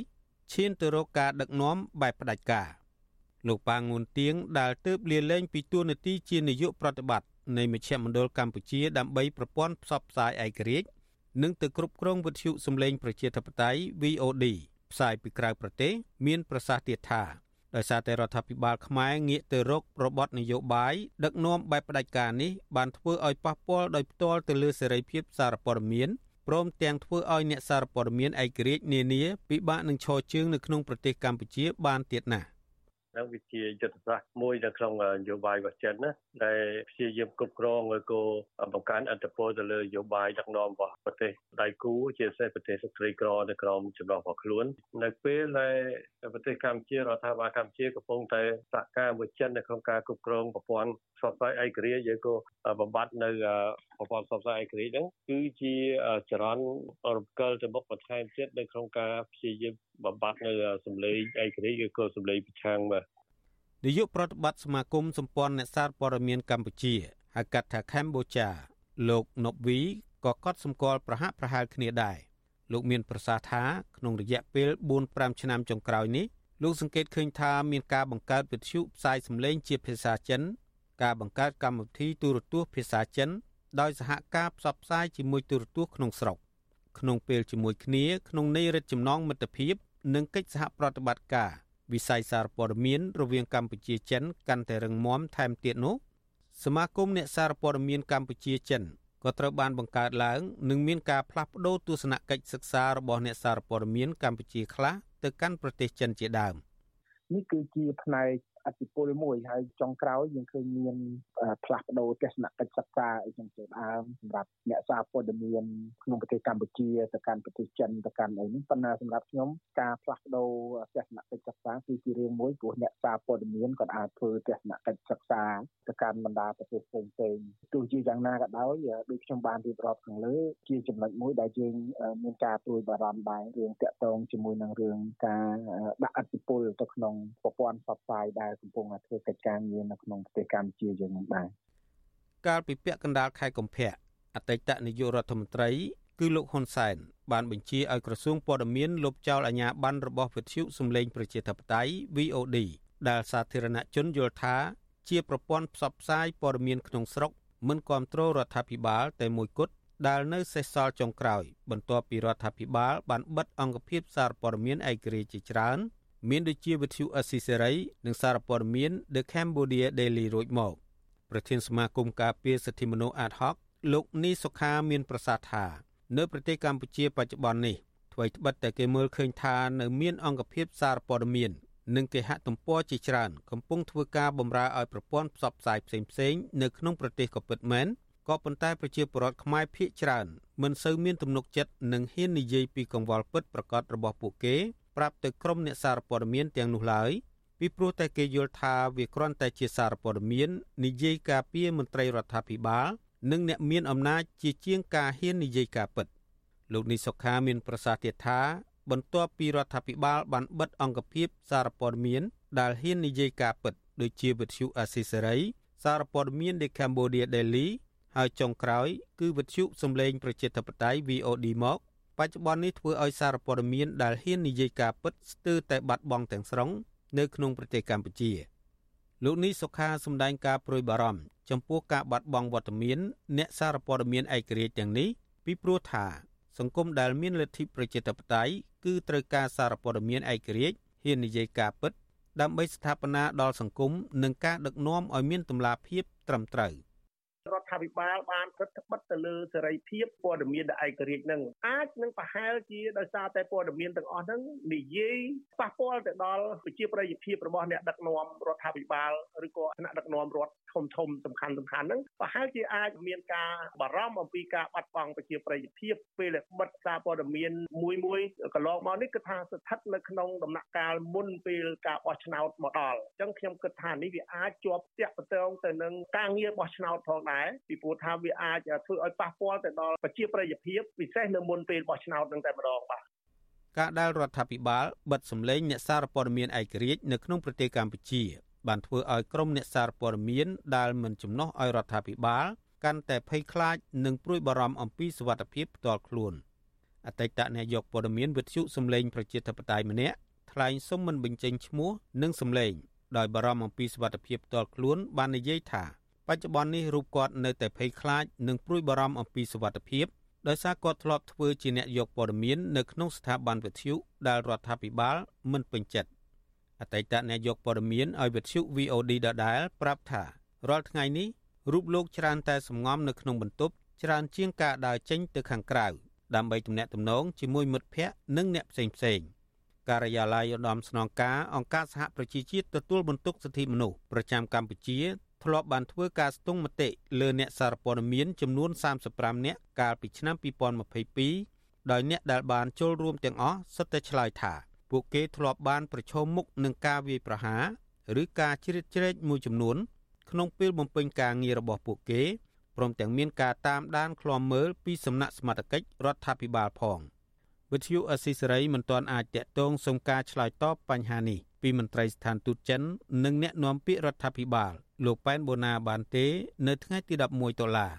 ឈានទៅរកការដឹកនាំបែបផ្ដាច់ការលោកប៉ាងួនទៀងដែលទើបលាលែងពីតួនាទីជានាយកប្រតិបត្តិ នៃមជ្ឈមណ្ឌលកម្ពុជាដើម្បីប្រព័ន្ធផ្សព្វផ្សាយឯករាជ្យនិងទៅគ្រប់គ្រងវិទ្យុសំឡេងប្រជាធិបតេយ្យ VOD ផ្សាយពីក្រៅប្រទេស មានប្រសាសន៍ទៀតថាដោយសារតែរដ្ឋាភិបាលខ្មែរងាកទៅរករបបនយោបាយដឹកនាំបែបផ្ដាច់ការនេះបានធ្វើឲ្យប៉ះពាល់ដោយផ្ទាល់ទៅលើសេរីភាពសារព័ត៌មានព្រមទាំងធ្វើឲ្យអ្នកសារព័ត៌មានឯករាជ្យនានាពិបាកនឹងឈរជើងនៅក្នុងប្រទេសកម្ពុជាបានទៀតណាស់ នឹងវាជាយុទ្ធសាស្ត្រមួយនៅក្នុងនយោបាយរបស់ចិនណាដែលព្យាយាមគ្រប់គ្រងឲ្យគោបង្កើនអធិបតេយ្យទៅលើនយោបាយដឹកនាំរបស់ប្រទេសដៃគូជាពិសេសប្រទេសស្រីក្រនៅក្រោមចំណោះរបស់ខ្លួន នៅពេលដែលប្រទេសកម្ពុជារដ្ឋាភិបាលកម្ពុជាកំពុងតែសហការមួយចិននៅក្នុងការគ្រប់គ្រងប្រព័ន្ធ ផ្សព្វផ្សាយឯករាជ្យយកក៏បំបត្តិនៅប្រព័ន្ធផ្សព្វផ្សាយឯករាជ្យហ្នឹងគឺជាចរន្តរំកិលទៅមុខបន្ថែមទៀតនៅក្នុងការព្យាយាមបំបត្តិនៅសម្លេងឯករាជ្យឬក៏សម្លេងប្រឆាំងបាទនាយកប្រតិបត្តិសមាគមសម្ព័ន្ធអ្នកសារព័ត៌មានកម្ពុជាហៅកាត់ថាកម្ពុជាលោកណប់វីក៏កត់សម្គាល់ប្រហាក់ប្រហែលគ្នាដែរលោកមានប្រសាសន៍ថាក្នុងរយៈពេល4-5ឆ្នាំចុងក្រោយនេះលោកសង្កេតឃើញថាមានការបង្កើតវិទ្យុផ្សាយសម្លេងជាភាសាចិន ការបង្កើតកម្មវិធីទូរទស្សន៍ភាសាចិន ដោយសហការផ្សព្វផ្សាយជាមួយទូរទស្សន៍ក្នុងស្រុកក្នុងពេលជាមួយគ្នាក្នុងន័យរិទ្ធចំណងមិត្តភាពនិងកិច្ចសហប្រតិបត្តិការវិស័យសារព័ត៌មានរវាងកម្ពុជាចិនកាន់តែរឹងមាំថែមទៀតនោះសមាគមអ្នកសារព័ត៌មានកម្ពុជាចិនក៏ត្រូវបានបង្កើតឡើងនិងមានការផ្លាស់ប្តូរទស្សនកិច្ចសិក្សារបស់អ្នកសារព័ត៌មានកម្ពុជាខ្លះទៅកាន់ប្រទេសចិនជាដើមនេះគឺជាផ្នែក អតិពលមួយហើយចុងក្រោយយើងឃើញមាន ផ្លាស់ប្ដូរទស្សនកិច្ចសិក្សាអីចឹងទៅដើមសម្រាប់អ្នកសារព័ត៌មានក្នុងប្រទេសកម្ពុជាទៅកាន់ប្រទេសចិនទៅកាន់អីនេះប៉ុន្តែសម្រាប់ខ្ញុំការផ្លាស់ប្ដូរទស្សនកិច្ចសិក្សាគឺជារឿងមួយព្រោះអ្នកសារព័ត៌មានក៏អាចធ្វើទស្សនកិច្ចសិក្សាទៅកាន់បណ្ដាប្រទេសផ្សេងៗទោះជាយ៉ាងណាក៏ដោយដូចខ្ញុំបានរៀបរាប់ខាងលើជាចំណុចមួយដែលយើងមានការព្រួយបារម្ភដែររឿងតាក់ទងជាមួយនឹងរឿងការដាក់អធិបុលទៅក្នុងប្រព័ន្ធផ្សព្វផ្សាយដែលកំពុងធ្វើកិច្ចការងារនៅក្នុងប្រទេសកម្ពុជាយើងនឹងដែរកាលពីពាក់កណ្ដាលខែកុម្ភៈអតីតនាយករដ្ឋមន្ត្រី គឺលោកហ៊ុនសែនបានបញ្ជាឲ្យក្រសួងព័ត៌មានលុបចោលអាជ្ញាប័ណ្ណរបស់វិទ្យុសំឡេងប្រជាធិបតេយ្យ VOD ដែលសាធារណជនយល់ថាជាប្រព័ន្ធផ្សព្វផ្សាយព័ត៌មានក្នុងស្រុកមិនគ្រប់គ្រងរដ្ឋាភិបាលតែមួយគត់ដែលនៅសេសសល់ចុងក្រោយ បន្ទាប់ពីរដ្ឋាភិបាលបានបិទអង្គភាពសារព័ត៌មានឯករាជ្យជាច្រើន មានដូចជាវិទ្យុអស៊ីសេរីនិងសារព័ត៌មាន The Cambodia Daily រួចមក ប្រធានសមាគមការពារសិទ្ធិមនុស្ស Ad hoc លោកនីសុខាមានប្រសាសន៍ថា នៅប្រទេសកម្ពុជាបច្ចុប្បន្ននេះអ្វីត្បិតតែគេមើលឃើញថានៅមានអង្គភាពសារព័ត៌មាននិងគេហទំព័រជាច្រើន កំពុងធ្វើការបម្រើឲ្យប្រព័ន្ធផ្សព្វផ្សាយផ្សេងៗនៅក្នុងប្រទេសក៏ពិតមែនក៏ប៉ុន្តែប្រជាពលរដ្ឋខ្មែរភាគច្រើនមិនសូវមានទំនុកចិត្តនិងហ៊ាននិយាយពីកង្វល់ពិតប្រាកដរបស់ពួកគេប្រាប់ទៅក្រុមអ្នកសារព័ត៌មានទាំងនោះឡើយ ពីព្រោះតែគេយល់ថាវាគ្រាន់តែជាសារព័ត៌មាននិយាយការពារមន្ត្រីរដ្ឋាភិបាលនិងអ្នកមានអំណាចជាជាងការហ៊ាននិយាយការពិតលោកនីសុខាមានប្រសាសន៍ទៀតថាបន្ទាប់ពីរដ្ឋាភិបាលបានបិទអង្គភាពសារព័ត៌មានដែលហ៊ាននិយាយការពិតដូចជាវិទ្យុអាស៊ីសេរីសារព័ត៌មាន The Cambodia Daily ហើយចុងក្រោយ គឺវិទ្យុសំឡេងប្រជាធិបតេយ្យ VOD មកបច្ចុប្បន្ននេះធ្វើឲ្យសារព័ត៌មានដែលហ៊ាននិយាយការពិតស្ទើរតែបាត់បង់ទាំងស្រុង នៅក្នុងប្រទេសកម្ពុជាលោកនេះសុខាសម្ដែងការប្រួយបារម្ភចំពោះការបាត់បង់វត្តមានអ្នកសារព័ត៌មានឯករាជ្យទាំងនេះពីព្រោះថាសង្គមដែលមានលទ្ធិប្រជាធិបតេយ្យគឺត្រូវការសារព័ត៌មានឯករាជ្យហ៊ាននិយាយការពិត ដើម្បីស្ថាបនាដល់សង្គមនិងការដឹកនាំឲ្យមានតម្លាភាពត្រឹមត្រូវ។ រដ្ឋាភិបាលបានរដ្ឋបិទទៅលើសេរីភាពព័ត៌មានដែលឯករាជ្យនឹងអាចនឹងប្រហែលជាដោយសារតែព័ត៌មានទាំងអស់ហ្នឹងនិយាយប៉ះពាល់ទៅដល់ប្រជាប្រិយភាពរបស់អ្នកដឹកនាំរដ្ឋាភិបាលឬក៏ថ្នាក់ដឹកនាំរដ្ឋ ធំធំសំខាន់សំខាន់ហ្នឹងប្រហែលជាអាចមានការបារម្ភអំពីការបាត់បង់ប្រជាប្រិយភាពពេលបិទសារព័ត៌មានមួយមួយកន្លងមកនេះគឺថាស្ថិតនៅក្នុងដំណាក់កាលមុនពេលការបោះឆ្នោតមកដល់អញ្ចឹងខ្ញុំគិតថានេះវាអាចជាប់តាក់ទងទៅនឹងការងារបោះឆ្នោតផងដែរពីព្រោះថាវាអាចធ្វើឲ្យប៉ះពាល់ទៅដល់ប្រជាប្រិយភាពពិសេសនៅមុនពេលបោះឆ្នោតនឹងតែម្ដងបាទការដែលរដ្ឋាភិបាលបិទសម្លេងអ្នកសារព័ត៌មានឯករាជ្យនៅក្នុងប្រទេសកម្ពុជា បានធ្វើឲ្យក្រុមអ្នកសារព័ត៌មានដែលមិនចំណោះឲ្យរដ្ឋាភិបាលកាន់តែភ័យខ្លាចនិងព្រួយបារម្ភអំពីសុវត្ថិភាពផ្ទាល់ខ្លួនអតីតនាយកព័ត៌មានវិទ្យុសំឡេងប្រជាធិបតេយ្យម្នាក់ថ្លែងសុំមិនបញ្ចេញឈ្មោះនិងសំឡេងដោយបារម្ភអំពីសុវត្ថិភាពផ្ទាល់ខ្លួនបាននិយាយថាបច្ចុប្បន្ននេះរូបគាត់នៅតែភ័យខ្លាចនិងព្រួយបារម្ភអំពីសុវត្ថិភាពដោយសារគាត់ធ្លាប់ធ្វើជាអ្នកយកព័ត៌មាននៅក្នុងស្ថាប័នវិទ្យុដែលរដ្ឋាភិបាលមិនពេញចិត្ត អតីតអ្នកយកព័ត៌មានឲ្យវិទ្យុ VOD ដដែលប្រាប់ថារាល់ថ្ងៃនេះរូបលោកច្រើនតែសំងំនៅក្នុងបន្ទប់ច្រើនជាងការដើរចេញទៅខាងក្រៅដើម្បីទំនាក់ទំនងជាមួយមិត្តភ័ក្តិនិងអ្នកផ្សេងផ្សេងការិយាល័យឧត្តមស្នងការអង្គការសហប្រជាជាតិទទួលបន្ទុកសិទ្ធិមនុស្សប្រចាំកម្ពុជាធ្លាប់បានធ្វើការស្ទង់មតិលើអ្នកសារព័ត៌មានចំនួន35នាក់កាលពីឆ្នាំ2022ដោយអ្នកដែលបានចូលរួមទាំងអស់សុទ្ធតែឆ្លើយថា ពួកគេធ្លាប់បានប្រឈមមុខនឹងការវាយប្រហារឬការជ្រៀតជ្រែកមួយចំនួន ក្នុងពេលបំពេញការងាររបស់ពួកគេព្រមទាំងមានការតាមដានឃ្លាំមើលពីសំណាក់សមត្ថកិច្ចរដ្ឋាភិបាលផងវិទ្យុអស៊ីសេរីមិនទាន់អាចតាក់ទងសុំការឆ្លើយតបបញ្ហានេះពីមន្ត្រីស្ថានទូតចិន និងអ្នកនាំពាក្យរដ្ឋាភិបាល លោកប៉ែនបូណាបានទេ នៅថ្ងៃទី11ដុល្លារ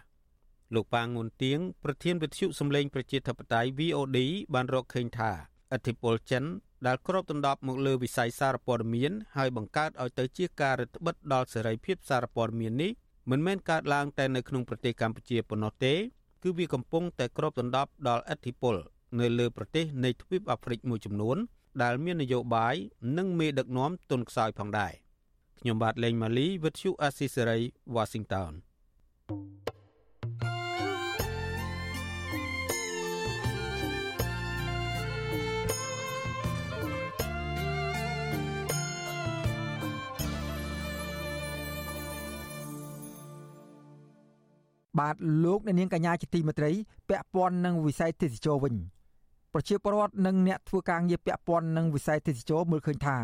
លោកប៉ាងងុនទៀងប្រធានវិទ្យុសម្លេងប្រជាធិបតេយ្យ VOD បានរកឃើញថាអធិបុលចិន ដែលគ្របដណ្ដប់មកលើវិស័យសារព័ត៌មានហើយបង្កើតឲ្យទៅជាការរឹតបន្តឹងដល់សេរីភាពសារព័ត៌មាននេះមិនមែនកើតឡើងតែនៅក្នុងប្រទេសកម្ពុជាប៉ុណ្ណោះទេ គឺវាកំពុងតែគ្របដណ្ដប់ដល់អធិបុលនៅលើប្រទេសនៃទ្វីបអាហ្វ្រិកមួយចំនួន ដែលមាននយោបាយនិងមេដឹកនាំទុនខ្សោយផងដែរខ្ញុំបាទលេងម៉ាលីវិទ្យុអាស៊ីសេរី Washington បាទលោកអ្នកនាងកញ្ញាជាទីមេត្រីពាក់ព័ន្ធនឹងវិស័យទេសចរវិញប្រជាពលរដ្ឋនិងអ្នកធ្វើការងារពាក់ព័ន្ធនឹងវិស័យទេសចរមើលឃើញថា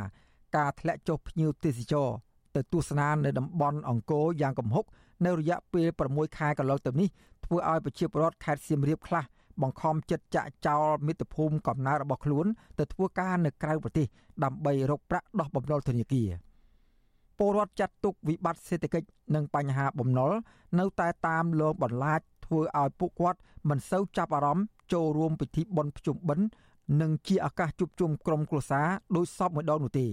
ការធ្លាក់ចុះភ្ញៀវទេសចរទៅទស្សនានៅតំបន់អង្គរយ៉ាងគំហុកនៅរយៈពេល6ខែកន្លងទៅនេះធ្វើឲ្យប្រជាពលរដ្ឋខេត្តសៀមរាបខ្លះបង្ខំចិត្តចាក់ចោលមាតុភូមិកំណើតរបស់ខ្លួនទៅធ្វើការនៅក្រៅប្រទេសដើម្បីរកប្រាក់ដោះបំណុលធនាគារ ពលរដ្ឋចាត់ទុកវិបត្តិសេដ្ឋកិច្ចនិងបញ្ហាបំណុលនៅតែតាមលងបន្លាចធធ្វើឲ្យពួកគាត់មិនសូវចាប់អារម្មណ៍ចូលរួមពិធីបុណ្យភ្ជុំបិណ្ឌនិងជាឱកាសជួបជុំក្រុមគ្រួសារដោយសពមួយដងនោះទេ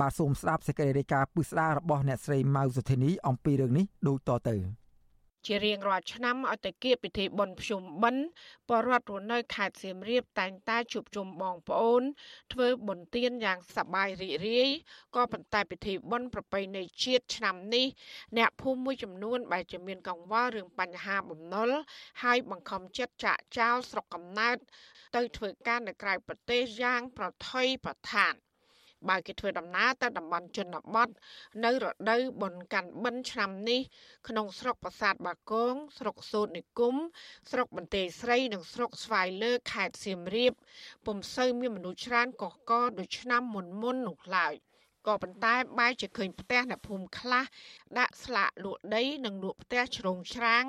បាទសូមស្ដាប់សេចក្តីរាយការណ៍ពិស្ដាររបស់អ្នកស្រីម៉ៅសុធានីអំពីរឿងនេះដូចតទៅ ជារៀងរាល់ឆ្នាំឲ្យតែគៀបពិធីបុណ្យភ្ជុំបិណ្ឌបរដ្ឋរស់នៅខេត្តសៀមរាបតែងតែជួបជុំបងប្អូន ធ្វើបុណ្យទានយ៉ាងសប្បាយរីករាយក៏ប៉ុន្តែពិធីបុណ្យប្រពៃណីជាតិឆ្នាំនេះ អ្នកភូមិមួយចំនួនបែរជាមានកង្វល់រឿងបញ្ហាបំណុលហើយបង្ខំចិត្តចាក់ចោលស្រុកកំណើតទៅធ្វើការនៅក្រៅប្រទេសយ៉ាងប្រថុយប្រថាន បើគេធ្វើដំណើរទៅតំបន់ជនបទនៅរដូវបុណ្យកាន់បិណ្ឌឆ្នាំនេះ ក្នុងស្រុកប្រាសាទបាគងស្រុកសូត្រនិគមស្រុកបន្ទាយស្រី និងស្រុកស្វាយលើខេត្តសៀមរាបពុំសូវមានមនុស្សច្រើនកកកដូចឆ្នាំមុនមុននោះឡើយក៏ប៉ុន្តែបែរជាឃើញផ្ទះអ្នកភូមិខ្លះដាក់ស្លាកលក់ដីនិងលក់ផ្ទះជ្រោងច្រាង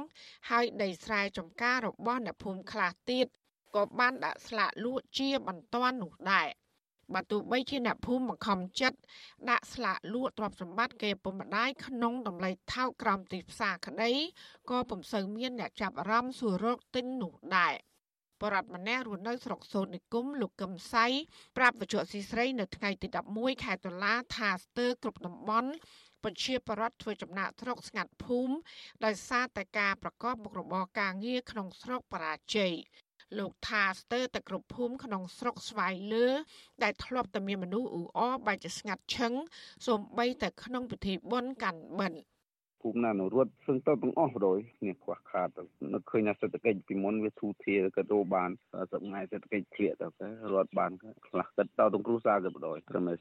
ហើយដីស្រែចម្ការរបស់អ្នកភូមិខ្លះទៀតក៏បានដាក់ស្លាកលក់ជាបន្ទាន់នោះដែរ បើទោះបីជាអ្នកភូមិបង្ខំចិត្តដាក់ស្លាកលក់ទ្រព្យសម្បត្តិគេពុំម្ដាយក្នុងតម្លៃថោកក្រោមទីផ្សារក្តីក៏ពុំសូវមានអ្នកចាប់អារម្មណ៍សួររកទិញនោះដែរបរដ្ឋម្នាក់រស់នៅស្រុកសូត្រនិគមលោកកឹមសៃប្រាប់វិទ្យុស៊ីស្រីនៅថ្ងៃទី11ខែតុលាថាស្ទើរគ្រប់តំបន់ប្រជាពលរដ្ឋធ្វើចំណាក់ស្រុកស្ងាត់ភូមិដោយសារតែការប្រកបមុខរបរការងារក្នុងស្រុកបរាជ័យ លោកថាស្ទើរតែគ្រប់ភូមិក្នុងស្រុកស្វាយលើ ដែលធ្លាប់តែមានមនុស្សអ៊ូអរបែរជាស្ងាត់ឈឹងសូម្បីតែក្នុងពិធីបុណ្យកាន់បិណ្ឌភូមិណានរត់សឹងទៅទាំងអស់បដ ாய் នេះខ្វះខាតនឹកឃើញថាសេដ្ឋកិច្ចពីមុនវាធូរធារក៏ទៅបានសប្ងៃសេដ្ឋកិច្ចធ្លាក់ទៅរត់បានខ្លះគិតទៅទាំងគ្រួសារក៏បដ ாய் ត្រឹមតែ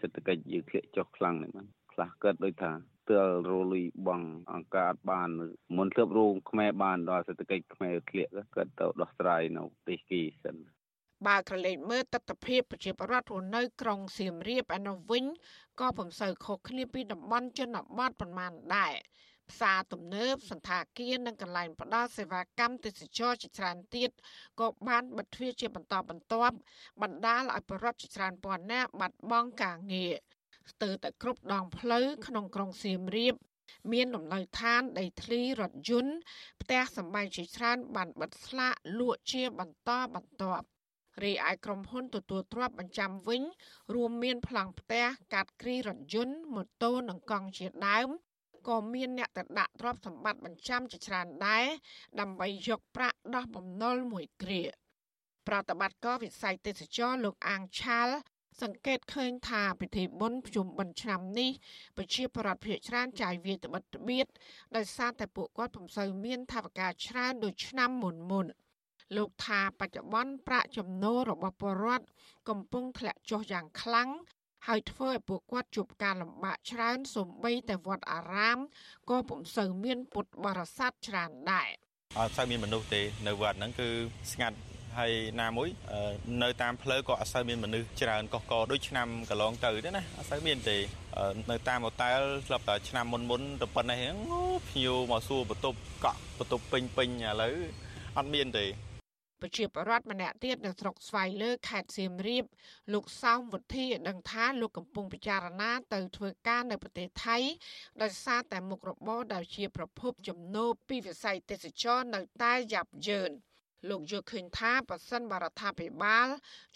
សេដ្ឋកិច្ចយើងធ្លាក់ចុះខ្លាំងនេះបានខ្លះគិតដូចថា ទើរលុយបងអង្ការបានមុនទើបរោងខ្មែរបានដល់សេដ្ឋកិច្ចខ្មែរធ្លាក់គាត់ទៅដោះស្រាយនៅទីគីសិនបើក្រឡេកមើលទស្សនវិជ្ជាប្រជាប្រដ្ឋរស់នៅក្រុងសៀមរាបឯនោះវិញក៏ពុំសូវខុសគ្នាពីតំបន់ជនបទប៉ុន្មានដែរផ្សារទំនើបសន្តាគារនិងកន្លែងផ្ដល់សេវាកម្មទេសចរជាច្រើនទៀតក៏បានបិទទ្វារជាបន្តបន្ទាប់បណ្ដាលឲ្យបរិវត្តជាច្រើនពាន់នាក់បាត់បង់ការងារ ស្ទើរតែគ្រប់ដងផ្លូវក្នុងក្រុងសៀមរាបមានលំនៅឋានដីធ្លីរថយន្តផ្ទះសម្បែងជាច្រើនបានបិទស្លាកលក់ជាបន្តបន្ទាប់រីឯក្រុមហ៊ុនទទួលទ្រព្យបញ្ចាំវិញ រួមមានប្លង់ផ្ទះកាត់គ្រីរថយន្តម៉ូតូនិងកង់ជាដើមក៏មានអ្នកទៅដាក់ទ្រព្យសម្បត្តិបញ្ចាំជាច្រើនដែរដើម្បីយកប្រាក់ដោះបំណុលមួយគ្រាប្រតិបត្តិការវិស័យទេសចរលោកអាងឆាល សង្កេតឃើញថាពិធីបុណ្យភ្ជុំបិណ្ឌឆ្នាំនេះប្រជាប្រដ្ឋភាគច្រើនចាយវាយត្បិតត្បៀតដោយសារតែពួកគាត់ពុំសូវមានថវិកាច្រើនដូចឆ្នាំមុនមុនលោកថាបច្ចុប្បន្នប្រាក់ចំណូលរបស់ពលរដ្ឋកំពុងធ្លាក់ចុះយ៉ាងខ្លាំងហើយធ្វើឲ្យពួកគាត់ជួបការលំបាកច្រើនសូម្បីតែវត្តអារាមក៏ពុំសូវមានពុទ្ធបរិស័ទច្រើនដែរអត់សូវមានមនុស្សទេនៅវត្តហ្នឹងគឺស្ងាត់ ហើយណាមួយនៅតាមផ្លូវក៏អត់សូវមានមនុស្សច្រើនកកកដូចឆ្នាំកន្លងទៅទេណាអត់សូវមានទេនៅតាមហូតែលស្លាប់តែឆ្នាំមុនមុនទៅប៉ុណ្ណេះហ្នឹងភ្ញៀវមកសួរបន្ទប់កក់បន្ទប់ពេញពេញឥឡូវអត់មានទេប្រជាពលរដ្ឋម្នាក់ទៀតនៅស្រុកស្វាយលើខេត្តសៀមរាបលោកសោមវុធីដឹងថាលោកកំពុងពិចារណាទៅធ្វើការនៅប្រទេសថៃដោយសារតែមុខរបរដែលជាប្រភពចំណូលពីវិស័យទេសចរនៅតែយ៉ាប់យ៉ឺន។ លោកយល់ឃើញថាប៉ះសិនបរដ្ឋាភិបាល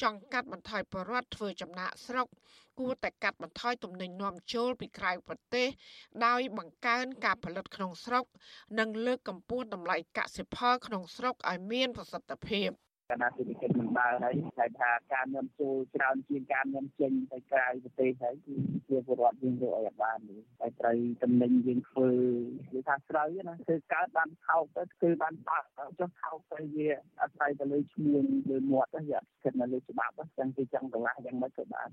ចង់កាត់បន្ថយបរដ្ឋធ្វើចំណាក់ស្រុក គួរតែកាត់បន្ថយទំនិញនាំចូលពីក្រៅប្រទេស ដោយបង្កើនការផលិតក្នុងស្រុក និងលើកកម្ពស់តម្លៃកសិផលក្នុងស្រុកឲ្យមានប្រសិទ្ធភាព។ កណ្ដាលសេដ្ឋកិច្ចមិនដើរហើយតែថាការនាំចូលច្រើនជាងការនាំចេញទៅក្រៅប្រទេសហើយគឺជាពលរដ្ឋយើងយកឲ្យបានតែត្រូវតំណែងយើងធ្វើនិយាយថាស្រូវណាគឺកើតបានថោកទៅគឺបានបាក់ចុះថោកទៅវាអាស្រ័យទៅលើឈ្មោះលើមាត់ទៅវាស្ថិតនៅលើច្បាប់ចឹងគេចង់កន្លះយ៉ាងម៉េចក៏បាន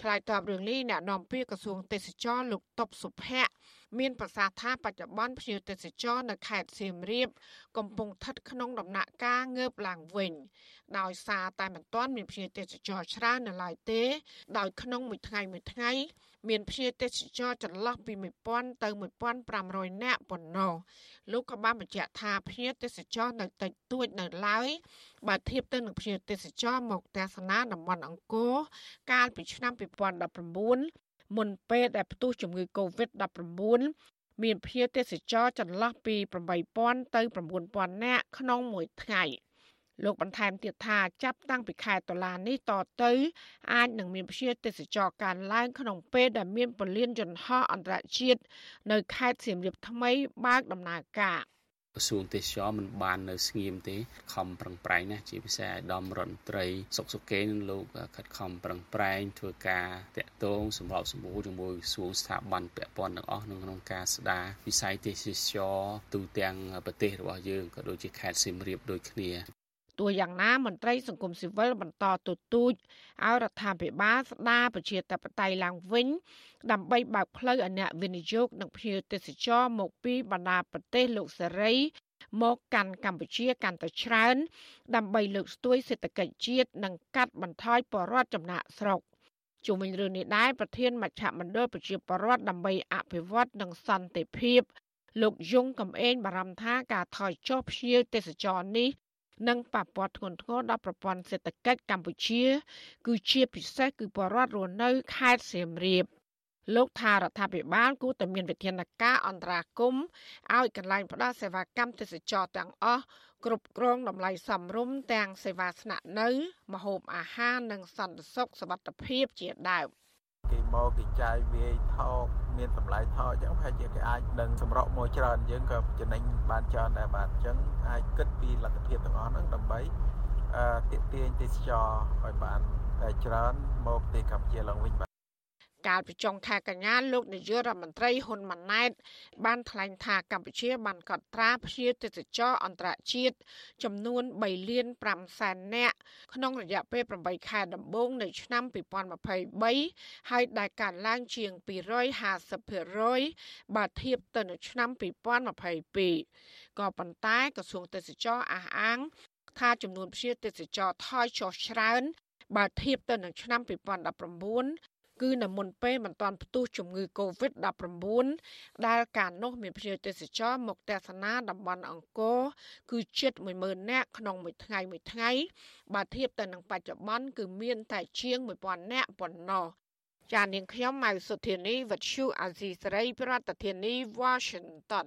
ឆ្លើយតបរឿងនេះអ្នកនាំពាក្យក្រសួងទេសចរលោកតុបសុភ័ក្រ មានប្រសាសន៍ថាបច្ចុប្បន្នភ្ញៀវទេសចរនៅខេត្តសៀមរាប កំពុងស្ថិតក្នុងដំណាក់កាលងើបឡើងវិញ ដោយសារតែមិនទាន់មានភ្ញៀវទេសចរច្រើននៅឡើយទេ ដោយក្នុងមួយថ្ងៃមួយថ្ងៃមានភ្ញៀវទេសចរចន្លោះពី1000ទៅ1500នាក់ប៉ុណ្ណោះលោកក៏បានបញ្ជាក់ថាភ្ញៀវទេសចរនៅតិចតួចនៅឡើយបើធៀបទៅនឹងភ្ញៀវទេសចរមកទស្សនាតំបន់អង្គរកាលពីឆ្នាំ2019 មុនពេលដែលផ្ទុះជំងឺ Covid-19 មានភ្ញៀវទេសចរចន្លោះពី8000ទៅ9000នាក់ក្នុងមួយថ្ងៃលោកបន្ថែមទៀតថាចាប់តាំងពីខែតុលានេះតទៅអាចនឹងមានភ្ញៀវទេសចរកើនឡើងក្នុងពេលដែលមានពលានយន្តហោះអន្តរជាតិនៅខេត្តសៀមរាបថ្មីបើកដំណើរការ ក្រសួងទេសចរមិនបាននៅស្ងៀមទេខំប្រឹងប្រែងណាជាពិសេសអាយដាមរដ្ឋមន្ត្រីសុកសុកេនឹងលោកខិតខំប្រឹងប្រែងធ្វើការតាក់ទងសម្របសម្រួលជាមួយក្រសួងស្ថាប័នពាក់ព័ន្ធទាំងអស់ក្នុងការស្ដារវិស័យទេសចរទូទាំងប្រទេសរបស់យើងក៏ដូចជាខេត្តសៀមរាបដូចគ្នា ទោះយ៉ាងណាមន្ត្រីសង្គមស៊ីវិលបន្តទទូចឲ្យរដ្ឋាភិបាលស្ដារប្រជាធិបតេយ្យឡើងវិញ ដើម្បីបើកផ្លូវឲ្យអ្នកវិនិយោគនិងភ្ញៀវទេសចរមកពីបណ្ដាប្រទេសលោកសេរីមកកាន់កម្ពុជាកាន់តែច្រើន ដើម្បីលើកស្ទួយសេដ្ឋកិច្ចជាតិនិងកាត់បន្ថយបរិវត្តចំណាក់ស្រុកជុំវិញរឿងនេះដែរប្រធានមជ្ឈមណ្ឌលប្រជាពលរដ្ឋដើម្បីអភិវឌ្ឍនិងសន្តិភាពលោកយងកំឯងបារម្ភថាការថយចុះភ្ញៀវទេសចរនេះ និងប៉ះពាល់ធ្ងន់ធ្ងរដល់ប្រព័ន្ធសេដ្ឋកិច្ចកម្ពុជា គឺជាពិសេសគឺបរដ្ឋរស់នៅខេត្តសៀមរាបលោកថារដ្ឋាភិបាលគួរតែមានវិធានការអន្តរាគមន៍ឲ្យកន្លែងផ្ដល់សេវាកម្មទេសចរទាំងអស់គ្រប់គ្រងតម្លៃសមរម្យទាំងសេវាស្នាក់នៅម្ហូបអាហារនិងសន្តិសុខសុវត្ថិភាពជាដើម គេមកគេចាយវាយថោកមានតម្លៃថោកអញ្ចឹងប្រហែលជាគេអាចនឹងសម្រក់មកច្រើនយើងក៏ចំណេញបានច្រើនដែរបាទអញ្ចឹងអាចគិតពីលទ្ធភាពទាំងអស់ហ្នឹងដើម្បីអឺទាក់ទាញទេសចរឲ្យបានតែច្រើនមកទីកម្ពុជាឡើងវិញបាទ កាលពីចុងខែកញ្ញាលោកនាយករដ្ឋមន្ត្រីហ៊ុនម៉ាណែត បានថ្លែងថាកម្ពុជា បានកត់ត្រាភ្ញៀវទេសចរអន្តរជាតិចំនួន3លាន5សែននាក់ក្នុងរយៈពេល8ខែដំបូងនៃឆ្នាំ2023ហើយដែលកើនឡើងជាង250%បើធៀបទៅនឹងឆ្នាំ2022ក៏ប៉ុន្តែក្រសួងទេសចរអះអាង ថាចំនួនភ្ញៀវទេសចរថយចុះច្រើនបើធៀបទៅនឹងឆ្នាំ2019 គឺនៅមុនពេលមិនទាន់ផ្ទុះជំងឺ Covid-19 ដែលកាលនោះមានភ្ញៀវទេសចរមកទស្សនាតំបន់អង្គរគឺជិត10000នាក់ក្នុងមួយថ្ងៃមួយថ្ងៃបើធៀបទៅនឹងបច្ចុប្បន្នគឺមានតែជាង1000នាក់ប៉ុណ្ណោះចានាងខ្ញុំម៉ៅសុធានីវັດឈូអាស៊ីសេរីប្រធានាធិបតី Washington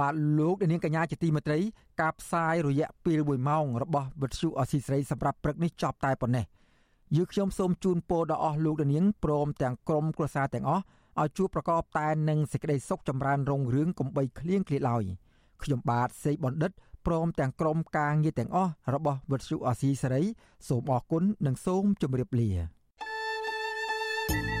បាទលោកនាងកញ្ញាជាទីមេត្រីការផ្សាយរយៈពេល1ម៉ោងរបស់វិទ្យុអស៊ីស្រីសម្រាប់ព្រឹកនេះចប់តែប៉ុណ្ណេះយើងខ្ញុំសូមជូនពរដល់អស់លោកនាងព្រមទាំងក្រុមគ្រួសារទាំងអស់ឲ្យជួបប្រកបតែនឹងសេចក្តីសុខចម្រើនរុងរឿងកំបីគ្លៀងគ្លាឡើយខ្ញុំបាទសេកបណ្ឌិតព្រមទាំងក្រុមការងារទាំងអស់របស់វិទ្យុអស៊ីសេរីសូមអរគុណនិងសូមជម្រាបលា thank you